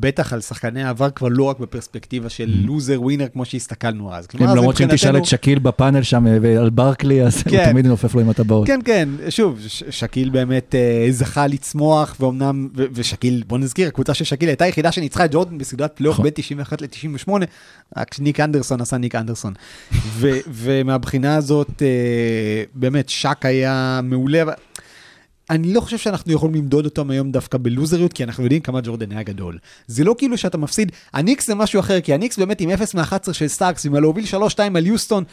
בטח על שחקני העבר, כבר לא רק בפרספקטיבה של loser winner כמו שהסתכלנו אז. כלומר, כן, למרות שאם תשאל את שקיל בפאנל שם אה, ועל ברקלי, אז הוא כן. תמיד נופף לו עם הטבעות. כן, כן, שוב, ש- שקיל באמת אה, זכה לצמוח, ואומנם, ו- ושקיל, בוא נזכיר, הקבוצה של שקיל הייתה היחידה שניצחה את ג'ורדן בסדרת פלייאוף נכון. בין 91 ל-98, רק שניק אנדרסון עשה ניק אנדרסון. ו- ומהבחינה הזאת, אה, באמת, שק היה מעולה. אני לא חושב שאנחנו יכולים למדוד אותם היום דווקא בלוזריות, כי אנחנו יודעים כמה ג'ורדן היה גדול. זה לא כאילו שאתה מפסיד, הניקס זה משהו אחר, כי הניקס באמת עם 0 מ-11 של סטארקס, ועם הלהוביל 3-2 על יוסטון,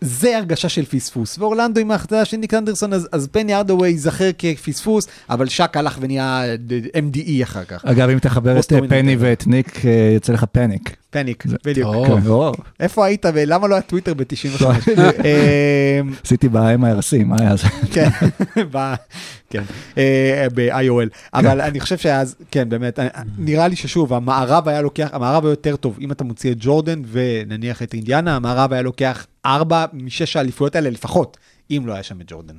זה הרגשה של פספוס. ואורלנדו עם ההחלטה של ניק אנדרסון, אז, אז פני הארדוויי ייזכר כפספוס, אבל שק הלך ונהיה MDE אחר כך. אגב, אם תחבר את. פני ואת ניק, אה, יוצא לך פניק. פניק, בדיוק. איפה היית ולמה לא היה טוויטר ב-95? עשיתי ב-MIRC, מה היה זה? כן, כן, אה, ב-IOL. אבל אני חושב שאז, כן, באמת, אה, נראה לי ששוב, המערב היה לוקח, המערב היה יותר טוב, אם אתה מוציא את ג'ורדן ונניח את אינדיאנה, המערב היה לוקח ארבע משש האליפויות האלה לפחות, אם לא היה שם את ג'ורדן.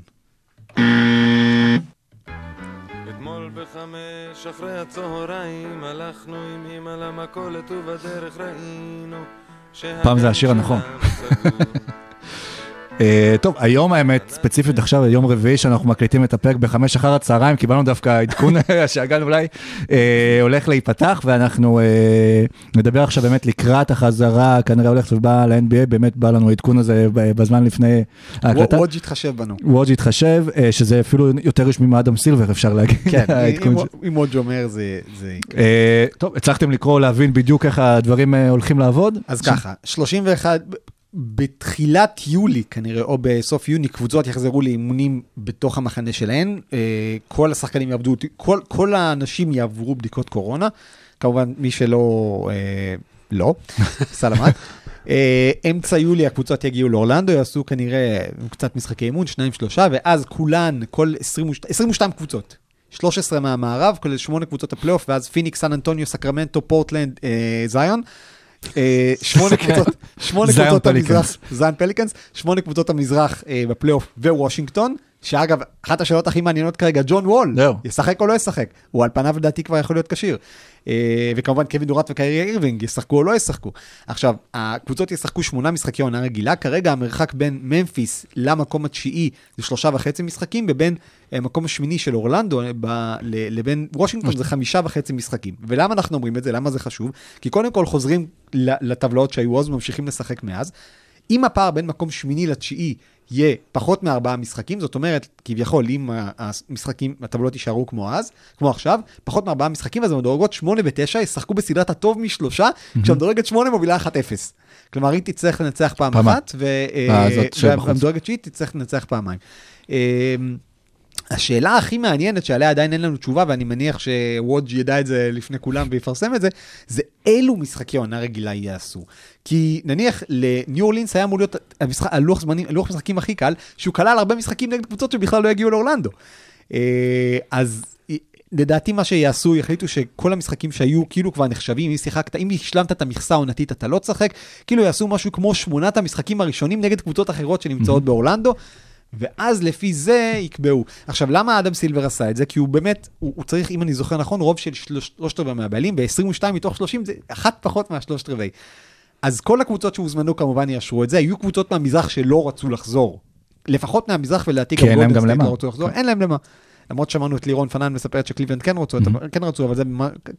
אתמול בחמש אחרי הצהריים הלכנו עם אמא למכולת ובדרך ראינו פעם זה השיר הנכון. טוב, היום האמת, ספציפית עכשיו, יום רביעי שאנחנו מקליטים את הפרק בחמש אחר הצהריים, קיבלנו דווקא עדכון שהגן אולי אה, הולך להיפתח, ואנחנו אה, נדבר עכשיו באמת לקראת החזרה, כנראה הולכת ובאה ל-NBA, באמת בא לנו העדכון הזה בזמן לפני ההקלטה. וודג' התחשב בנו. וודג' התחשב, אה, שזה אפילו יותר רשמי מאדם סילבר, אפשר להגיד. כן, אם- וודג' אומר זה... זה יקרה. אה, טוב, הצלחתם לקרוא, להבין בדיוק איך הדברים אה, הולכים לעבוד? אז ככה, 31, בתחילת יולי כנראה, או בסוף יוני, קבוצות יחזרו לאימונים בתוך המחנה שלהן. אה, כל השחקנים יעבדו, כל, כל האנשים יעברו בדיקות קורונה. כמובן, מי שלא, אה, לא, סלמת. אה, אמצע יולי הקבוצות יגיעו לאורלנדו, יעשו כנראה קצת משחקי אימון, שניים, שלושה, ואז כולן, כל 22, 22 קבוצות. 13 מהמערב, כולל 8 קבוצות הפלייאוף, ואז פיניקס, סן אנטוניו, סקרמנטו, פורטלנד, אה, זיון. אה, שמונה קבוצות, שמונה. המזרח, זיון פליקנס, שמונה קבוצות המזרח אה, בפלייאוף ווושינגטון, שאגב, אחת השאלות הכי מעניינות כרגע, ג'ון וול, זהו. ישחק או לא ישחק? הוא על פניו לדעתי כבר יכול להיות כשיר. אה, וכמובן קווין דוראנט וקיירי אירווינג ישחקו או לא ישחקו. עכשיו, הקבוצות ישחקו שמונה משחקי עונה רגילה, כרגע המרחק בין ממפיס למקום התשיעי זה שלושה וחצי משחקים, ובין המקום השמיני של אורלנדו אה, ב, לבין וושינגטון זה חמישה וחצי משחקים. ולמה אנחנו אומרים את זה? למה זה חשוב? כי קודם כל חוזרים לטבלאות שהיו אז וממשיכים לשחק מאז. אם הפער בין מקום שמיני לתשיעי יהיה פחות מארבעה משחקים, זאת אומרת, כביכול, אם המשחקים, הטבלות יישארו כמו אז, כמו עכשיו, פחות מארבעה משחקים, אז המדורגות שמונה ותשע ישחקו בסדרת הטוב משלושה, כשהמדורגת שמונה מובילה 1-0. כלומר, היא תצטרך לנצח פעם פעמיים. אחת, ו- אה, שבחוץ. והמדורגת תשיעית תצטרך לנצח פעמיים. השאלה הכי מעניינת שעליה עדיין אין לנו תשובה, ואני מניח שוודג' ידע את זה לפני כולם ויפרסם את זה, זה אילו משחקי עונה רגילה יעשו. כי נניח לניו אורלינס היה אמור להיות המשחק, הלוח זמנים, הלוח משחקים הכי קל, שהוא כלל הרבה משחקים נגד קבוצות שבכלל לא יגיעו לאורלנדו. אה, אז לדעתי מה שיעשו, יחליטו שכל המשחקים שהיו כאילו כבר נחשבים, אם שיחקת, אם השלמת את המכסה העונתית אתה לא תשחק, כאילו יעשו משהו כמו שמונת המשחקים הראשונים נגד קבוצות אחרות שנמצאות באורלנדו. ואז לפי זה יקבעו. עכשיו, למה אדם סילבר עשה את זה? כי הוא באמת, הוא, הוא צריך, אם אני זוכר נכון, רוב של שלוש- שלושת רבעי מהבעלים, ב-22 מתוך 30 זה אחת פחות מהשלושת רבעי. אז כל הקבוצות שהוזמנו כמובן יאשרו את זה, היו קבוצות מהמזרח שלא רצו לחזור. לפחות מהמזרח ולדעתי להם גולדן גם סטייט. לא רצו לחזור, אין להם למה. למרות שמענו את לירון פנאן מספרת שקליבלנד כן רצו, Mm-hmm. כן רצו, אבל זה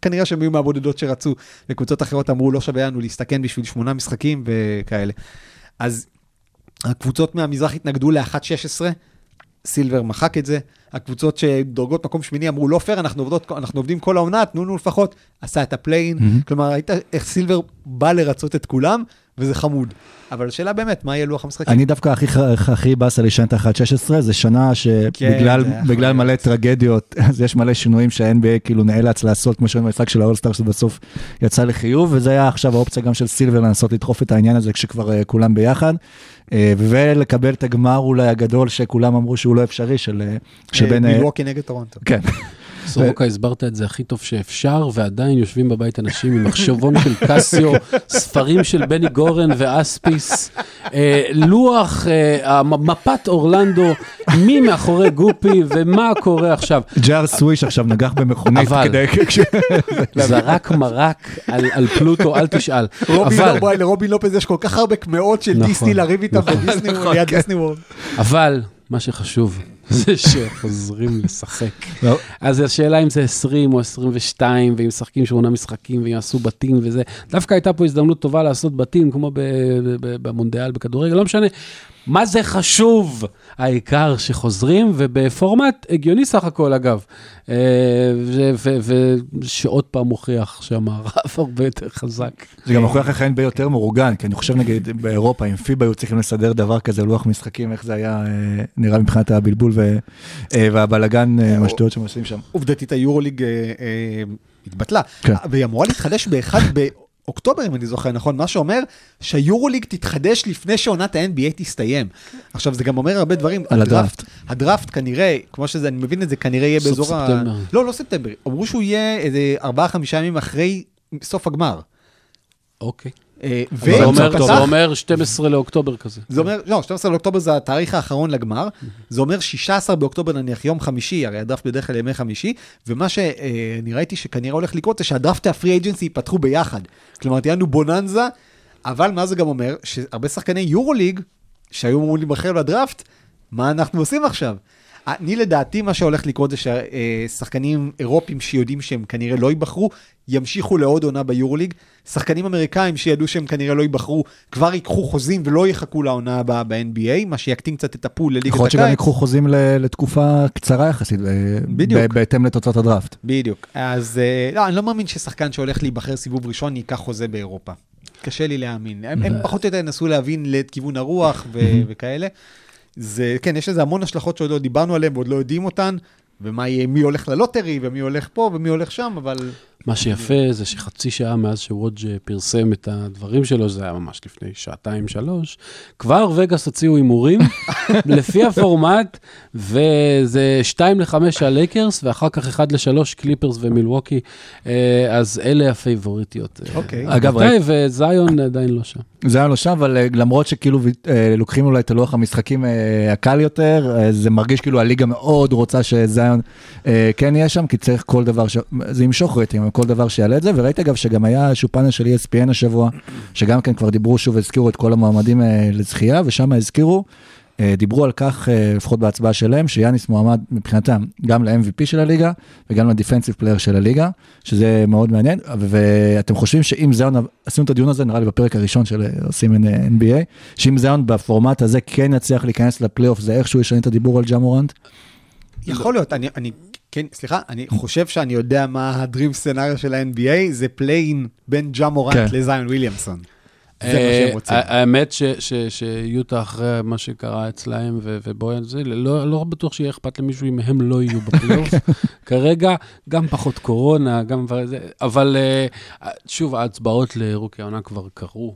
כנראה שהם היו מהבודדות שרצו, וקבוצות אחרות אמרו לא שווה לנו להסתכן בשביל שמונה משחקים וכאלה. אז הקבוצות מהמזרח התנגדו ל-1-16, סילבר מחק את זה. הקבוצות שדורגות מקום שמיני אמרו לא פייר, אנחנו, עובדות, אנחנו עובדים כל העונה, תנו לנו לפחות, עשה את ה play-in. מהמם. כלומר, ראית איך סילבר בא לרצות את כולם, וזה חמוד. אבל השאלה באמת, מה יהיה לוח המשחקים? אני דווקא הכי, הכי באסה לי שנת ה-16, זה שנה שבגלל כן, מלא. טרגדיות, אז יש מלא שינויים שה-NBA כאילו נאלץ לעשות, כמו שראינו במשחק של האולסטאר שבסוף יצא לחיוב, וזה היה עכשיו האופציה גם של סילבר לנסות לדחוף את העניין הזה כשכבר אה, כולם ביחד, אה, ולקבל את הגמר אולי הגדול שכולם אמרו שהוא לא אפשרי, של אה, שבין... מילווקי נגד טורונטו. כן, סורוקה, הסברת את זה הכי טוב שאפשר, ועדיין יושבים בבית אנשים עם מחשבון של קסיו, ספרים של בני גורן ואספיס, אה, לוח, אה, מפת אורלנדו, מי מאחורי גופי ומה קורה עכשיו. ג'אר סוויש עכשיו נגח במכונית אבל- כדי... זרק מרק על, על פלוטו, אל תשאל. לא- לרובין לופז יש כל כך הרבה קמעות של נכון, דיסני לריב איתם נכון. בדיסני נכון, כן. וורד. אבל, מה שחשוב, זה שחוזרים לשחק. לא. אז השאלה אם זה 20 או 22, ואם משחקים שמונה משחקים, ואם יעשו בתים וזה. דווקא הייתה פה הזדמנות טובה לעשות בתים, כמו במונדיאל בכדורגל, לא משנה. מה זה חשוב? העיקר שחוזרים, ובפורמט הגיוני סך הכל, אגב. אה, ושעוד פעם מוכיח שהמערב הרבה יותר חזק. זה גם מוכיח איך NBA יותר מאורגן, כי אני חושב נגיד באירופה, אם פיבה היו צריכים לסדר דבר כזה, לוח משחקים, איך זה היה אה, נראה מבחינת הבלבול והבלגן, אה, עם השטויות שהם עושים שם. עובדתית היורוליג אה, אה, התבטלה, כן. והיא אמורה להתחדש באחד באוקטובר, אם אני זוכר נכון, מה שאומר שהיורוליג תתחדש לפני שעונת ה-NBA תסתיים. עכשיו, זה גם אומר הרבה דברים. על הדראפט. הדראפט כנראה, כמו שזה, אני מבין את זה, כנראה יהיה באזור ה... לא, לא ספטמבר, אמרו שהוא יהיה איזה ארבעה-חמישה ימים אחרי סוף הגמר. אוקיי. אה, זה וזה אומר- פתח- זה אומר 12 לאוקטובר כזה. זה אומר, לא, 12 לאוקטובר זה התאריך האחרון לגמר, זה אומר 16 באוקטובר נניח יום חמישי, הרי הדראפט בדרך כלל ימי חמישי, ומה שאני ראיתי שכנראה הולך לקרות זה שהדראפט והפרי אייג'נסי ייפתחו ביחד. כלומר, תהיה לנו בוננזה, אבל מה זה גם אומר? שהרבה שחקני יורוליג, שהיו אמורים להיבחר לדראפט, מה אנחנו עושים עכשיו? אני לדעתי, מה שהולך לקרות זה ששחקנים אירופים שיודעים שהם כנראה לא ייבחרו, ימשיכו לעוד עונה ביורוליג. שחקנים אמריקאים שידעו שהם כנראה לא ייבחרו, כבר ייקחו חוזים ולא יחכו לעונה הבאה ב-NBA, מה שיקטין קצת את הפול לליגת יכול להיות שגם הקיץ. ייקחו חוזים לתקופה קצרה יחסית, ב- בדיוק. בהתאם לתוצאות הדראפט. בדיוק. אז אה, לא, אני לא מאמין ששחקן שהולך להיבחר סיבוב ראשון ייקח חוזה באירופה. קשה לי להאמין. הם, הם פחות או יותר ינסו להבין את כיוון הרוח ו- וכאלה. זה, כן, יש לזה המון השלכות שעוד לא דיברנו עליהן ועוד לא יודעים אותן, ומה יהיה, מי הולך ל lottery, ומי הולך פה, ומי הולך שם, אבל... מה שיפה זה שחצי שעה מאז שווג' פרסם את הדברים שלו, זה היה ממש לפני שעתיים, שלוש, כבר וגאס הוציאו הימורים לפי הפורמט, וזה 2 ל-5 על לייקרס, ואחר כך 1 ל-3 קליפרס ומילווקי, אה, אז אלה הפייבוריטיות. אה, אוקיי. אגב, רבותיי, וזיון עדיין לא שם. זה היה לא שם, אבל אה, למרות שכאילו אה, לוקחים אולי את הלוח המשחקים אה, הקל יותר, אה, זה מרגיש כאילו הליגה מאוד רוצה שזיון אה, כן יהיה שם, כי צריך כל דבר, ש... זה ימשוך רייטינג, כל דבר שיעלה את זה, וראיתי אגב שגם היה איזשהו פאנל של ESPN השבוע, שגם כן כבר דיברו שוב, הזכירו את כל המועמדים אה, לזכייה, ושם הזכירו, אה, דיברו על כך, אה, לפחות בהצבעה שלהם, שיאניס מועמד מבחינתם גם ל-MVP של הליגה, וגם ל defensive player של הליגה, שזה מאוד מעניין, ואתם חושבים שאם זיון, עשינו את הדיון הזה נראה לי בפרק הראשון של עושים NBA, שאם זיון בפורמט הזה כן יצליח להיכנס לפלייאוף, זה איכשהו ישנה את הדיבור על ג'ה מורנט? יכול להיות, אני, אני, כן, סליחה, אני חושב שאני יודע מה ה dream scenario של ה-NBA, זה play-in בין ג'ה מורנט כן. לזיון וויליאמסון. זה מה אה, שהם רוצים. האמת ש- ש- שיוטה אחרי מה שקרה אצלהם ו- ובויאן זה, לא לא בטוח שיהיה אכפת למישהו אם הם לא יהיו בפלייאוף. כרגע, גם פחות קורונה, גם אבל אה, שוב, ההצבעות לרוקי העונה כבר קרו.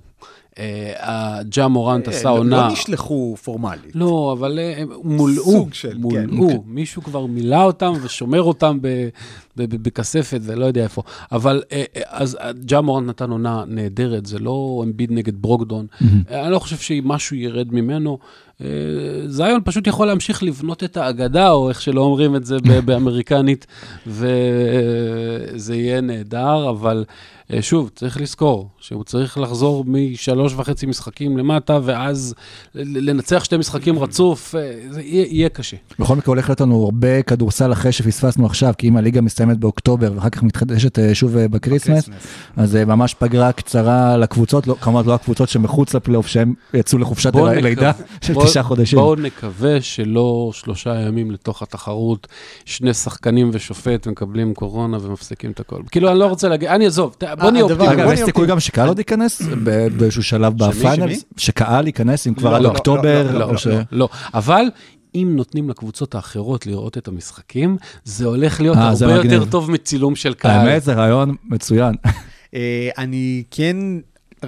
אה, ג'ה מורנט עשה אה, לא- עונה. לא נשלחו פורמלית. לא, אבל אה, הם מולאו, סוג של, כן. מולאו, מישהו כבר מילא אותם ושומר אותם בכספת ולא יודע איפה. אבל אז ג'ה מורנט נתן עונה נהדרת, זה לא אמביד נגד ברוקדון. אני לא חושב שמשהו ירד ממנו. אה, זיון פשוט יכול להמשיך לבנות את האגדה, או איך שלא אומרים את זה באמריקנית, וזה יהיה נהדר, אבל אה, שוב, צריך לזכור שהוא צריך לחזור משלוש וחצי משחקים למטה, ואז לנצח שתי משחקים רצוף, אה, זה יהיה, יהיה קשה. בכל מקרה הולך להיות לנו הרבה כדורסל אחרי שפספסנו עכשיו, כי אם הליגה מסתיימת באוקטובר ואחר כך מתחדשת שוב בקריסמס, אז זה ממש פגרה קצרה לקבוצות, לא- כמובן לא הקבוצות שמחוץ לפלייאוף, שהם יצאו לחופשת בואו הל- לידה נקווה- של תשעה חודשים. בואו נקווה שלא שלושה ימים לתוך התחרות, שני שחקנים ושופט מקבלים קורונה ומפסיקים את הכל. כאילו, אני לא רוצה להגיד, אני אעזוב, בוא נהיה הדבר- אופטימיים. אגב, יש סיכוי אופטימי. גם שקהל עוד ייכנס ב- באיזשהו שלב בפיינלס? שקהל ייכנס, אם כבר לא, עד לא, אוקטובר, לא, או לא. אבל אם נותנים לקבוצות האחרות לראות את המשחקים, זה הולך להיות אה, זה הרבה. יותר טוב מצילום של קהל. האמת, זה רעיון מצוין. אה, אני כן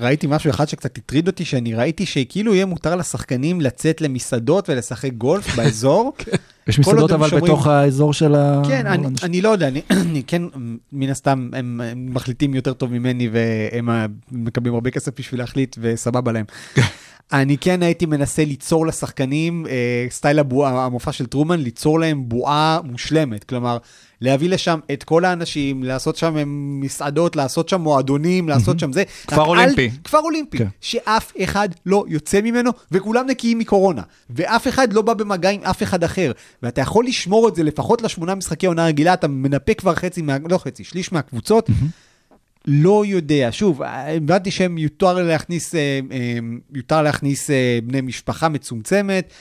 ראיתי משהו אחד שקצת הטריד אותי, שאני ראיתי שכאילו יהיה מותר לשחקנים לצאת למסעדות ולשחק גולף באזור. יש כל מסעדות אבל שומרים- בתוך האזור של ה... כן, אני, אני לא יודע, אני, אני כן, מן הסתם, הם, הם מחליטים יותר טוב ממני והם אה, מקבלים הרבה כסף בשביל להחליט וסבבה להם. אני כן הייתי מנסה ליצור לשחקנים, אה, סטייל הבועה, המופע של טרומן, ליצור להם בועה מושלמת. כלומר, להביא לשם את כל האנשים, לעשות שם מסעדות, לעשות שם מועדונים, לעשות שם זה. כפר אל- אולימפי. כפר אולימפי, כן. שאף אחד לא יוצא ממנו, וכולם נקיים מקורונה. ואף אחד לא בא במגע עם אף אחד אחר. ואתה יכול לשמור את זה לפחות לשמונה משחקי עונה רגילה, אתה מנפה כבר חצי, מה, לא חצי, שליש מהקבוצות. לא יודע, שוב, הבנתי שהם יותר להכניס, אה, אה, יותר להכניס אה, בני משפחה מצומצמת,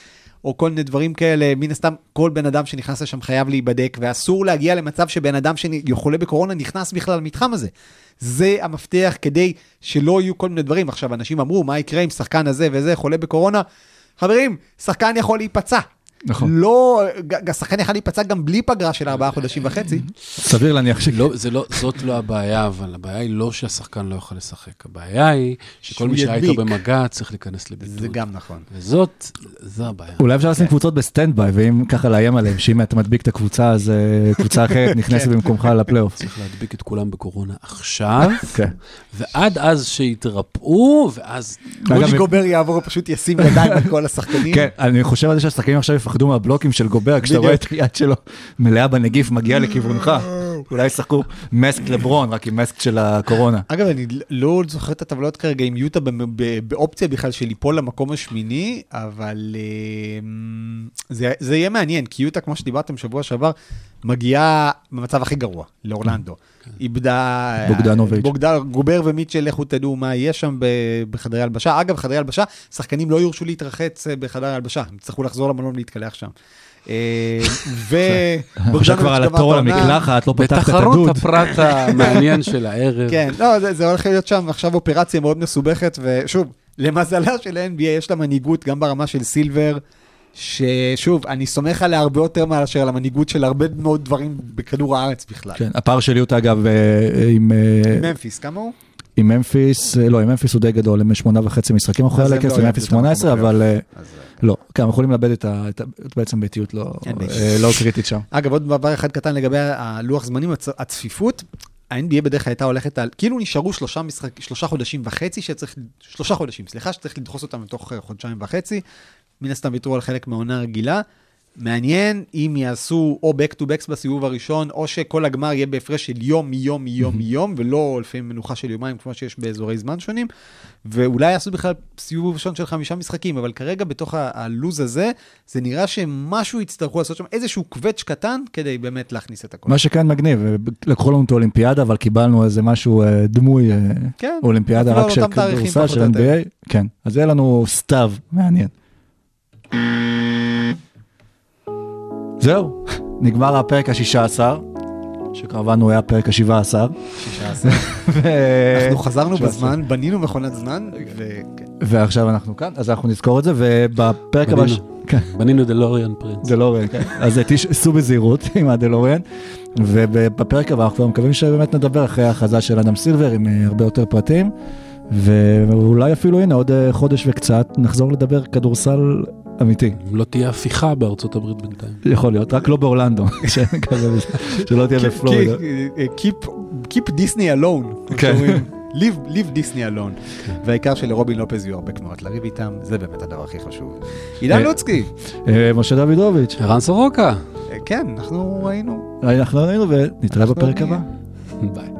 או כל מיני דברים כאלה, מן הסתם כל בן אדם שנכנס לשם חייב להיבדק, ואסור להגיע למצב שבן אדם שחולה בקורונה נכנס בכלל למתחם הזה. זה המפתח כדי שלא יהיו כל מיני דברים. עכשיו, אנשים אמרו, מה יקרה אם שחקן הזה וזה חולה בקורונה? חברים, שחקן יכול להיפצע. נכון. לא, השחקן יכול להיפצע גם בלי פגרה של ארבעה חודשים וחצי. סביר להניח ש... לא, זה לא, זאת לא הבעיה, אבל הבעיה היא לא שהשחקן לא יכול לשחק. הבעיה היא שכל מי שהיה איתו. במגע צריך להיכנס לבידוד. זה גם נכון. וזאת, זו הבעיה. אולי אפשר לשים קבוצות ב standby, ואם ככה לאיים עליהם, שאם אתה מדביק את הקבוצה, אז אה, קבוצה אחרת נכנסת במקומך לפלייאוף. צריך להדביק את כולם בקורונה עכשיו, כן. ועד אז שיתרפאו, ואז... אם- גובר יעבור, פשוט ישים ידיים על כל השחקנים. כן, אני חושב על זה שהשחקנים עכשיו יפחדו מהבלוקים של גובר, כשאתה. רואה את היד שלו מלאה בנגיף מגיע לכיוונך. אולי ישחקו מסק לברון, רק עם מסק של הקורונה. אגב, אני לא זוכר את הטבלאות כרגע עם יוטה ב- ב- באופציה בכלל של ליפול למקום השמיני, אבל אה, זה, יהיה מעניין, כי יוטה, כמו שדיברתם שבוע שעבר, מגיעה במצב הכי גרוע, לאורלנדו. איבדה... בוגדנוביץ'. בוגדן, גובר ומיטשל, לכו תדעו מה יהיה שם ב- בחדרי הלבשה. אגב, חדרי הלבשה, שחקנים לא יורשו להתרחץ אה, בחדרי הלבשה, הם יצטרכו לחזור למלון להתקלח שם. אה, ו... עכשיו כבר על התור העונה. למקלחת, לא פתחת את בתחרות הדוד. הפרט המעניין של הערב. כן, לא, זה, זה הולך להיות שם עכשיו אופרציה מאוד מסובכת, ושוב, למזלה של ה-NBA יש לה מנהיגות גם ברמה של סילבר, ששוב, אני סומך עליה הרבה יותר מאשר על המנהיגות של הרבה מאוד דברים בכדור הארץ בכלל. כן, הפער של יוטה אגב אה, עם אה, ממפיס, כמה הוא? עם ממפיס, לא, עם ממפיס הוא די גדול, הם שמונה וחצי משחקים אחרי הלקרס, לא עם ממפיס יאבדו את 18, המקום אבל אז, לא, כן, הם יכולים לאבד את ה... בעצם ביתיות לא בעיה. אה, לא קריטית שם. אגב, עוד דבר אחד קטן לגבי הלוח זמנים, הצ- הצפיפות. ה-NBA בדרך כלל הייתה הולכת על, כאילו נשארו שלושה, משחק, שלושה חודשים וחצי שצריך, שלושה חודשים, סליחה, שצריך לדחוס אותם לתוך אה, חודשיים וחצי. מן הסתם ויתרו על חלק מהעונה הרגילה. מעניין אם יעשו או back to back בסיבוב הראשון, או שכל הגמר יהיה בהפרש של יום מיום מיום מיום, ולא לפעמים מנוחה של יומיים כמו שיש באזורי זמן שונים. ואולי יעשו בכלל סיבוב ראשון של חמישה משחקים, אבל כרגע בתוך הלוז הזה, זה נראה שמשהו יצטרכו לעשות שם, איזשהו קווץ' קטן, כדי באמת להכניס את הכל. מה שכן מגניב, לקחו לנו את האולימפיאדה, אבל קיבלנו איזה משהו אה, דמוי אה, כן, אולימפיאדה רק של כדורסל, של. NBA, כן. אז יהיה לנו סתיו, מעניין. זהו, נגמר הפרק השישה עשר, שכמובן הוא היה הפרק השבעה עשר. 16. אנחנו חזרנו בזמן, בנינו מכונת זמן, וכן. ועכשיו אנחנו כאן, אז אנחנו נזכור את זה, ובפרק הבא... בנינו. כן, דלוריאן פרינס. דלוריאן, כן. אז תיסעו בזהירות עם הדלוריאן, ובפרק הבא אנחנו מקווים שבאמת נדבר אחרי ההכרזה של אדם סילבר עם אה, הרבה יותר פרטים, ואולי אפילו הנה עוד אה, חודש וקצת נחזור לדבר כדורסל אמיתי. אם לא תהיה הפיכה בארצות הברית בינתיים. יכול להיות, רק לא באורלנדו, שלא תהיה בפלורידה. Keep- Keep Disney alone. leave Disney alone. והעיקר שלרובין לופז יהיו הרבה קמעות לריב איתם, זה באמת הדבר הכי חשוב. עידן אה, לוצקי, אה, משה דוידוביץ', ערן סורוקה. אה, כן, אנחנו ראינו. אנחנו ראינו ונתראה אנחנו בפרק. הבא. ביי.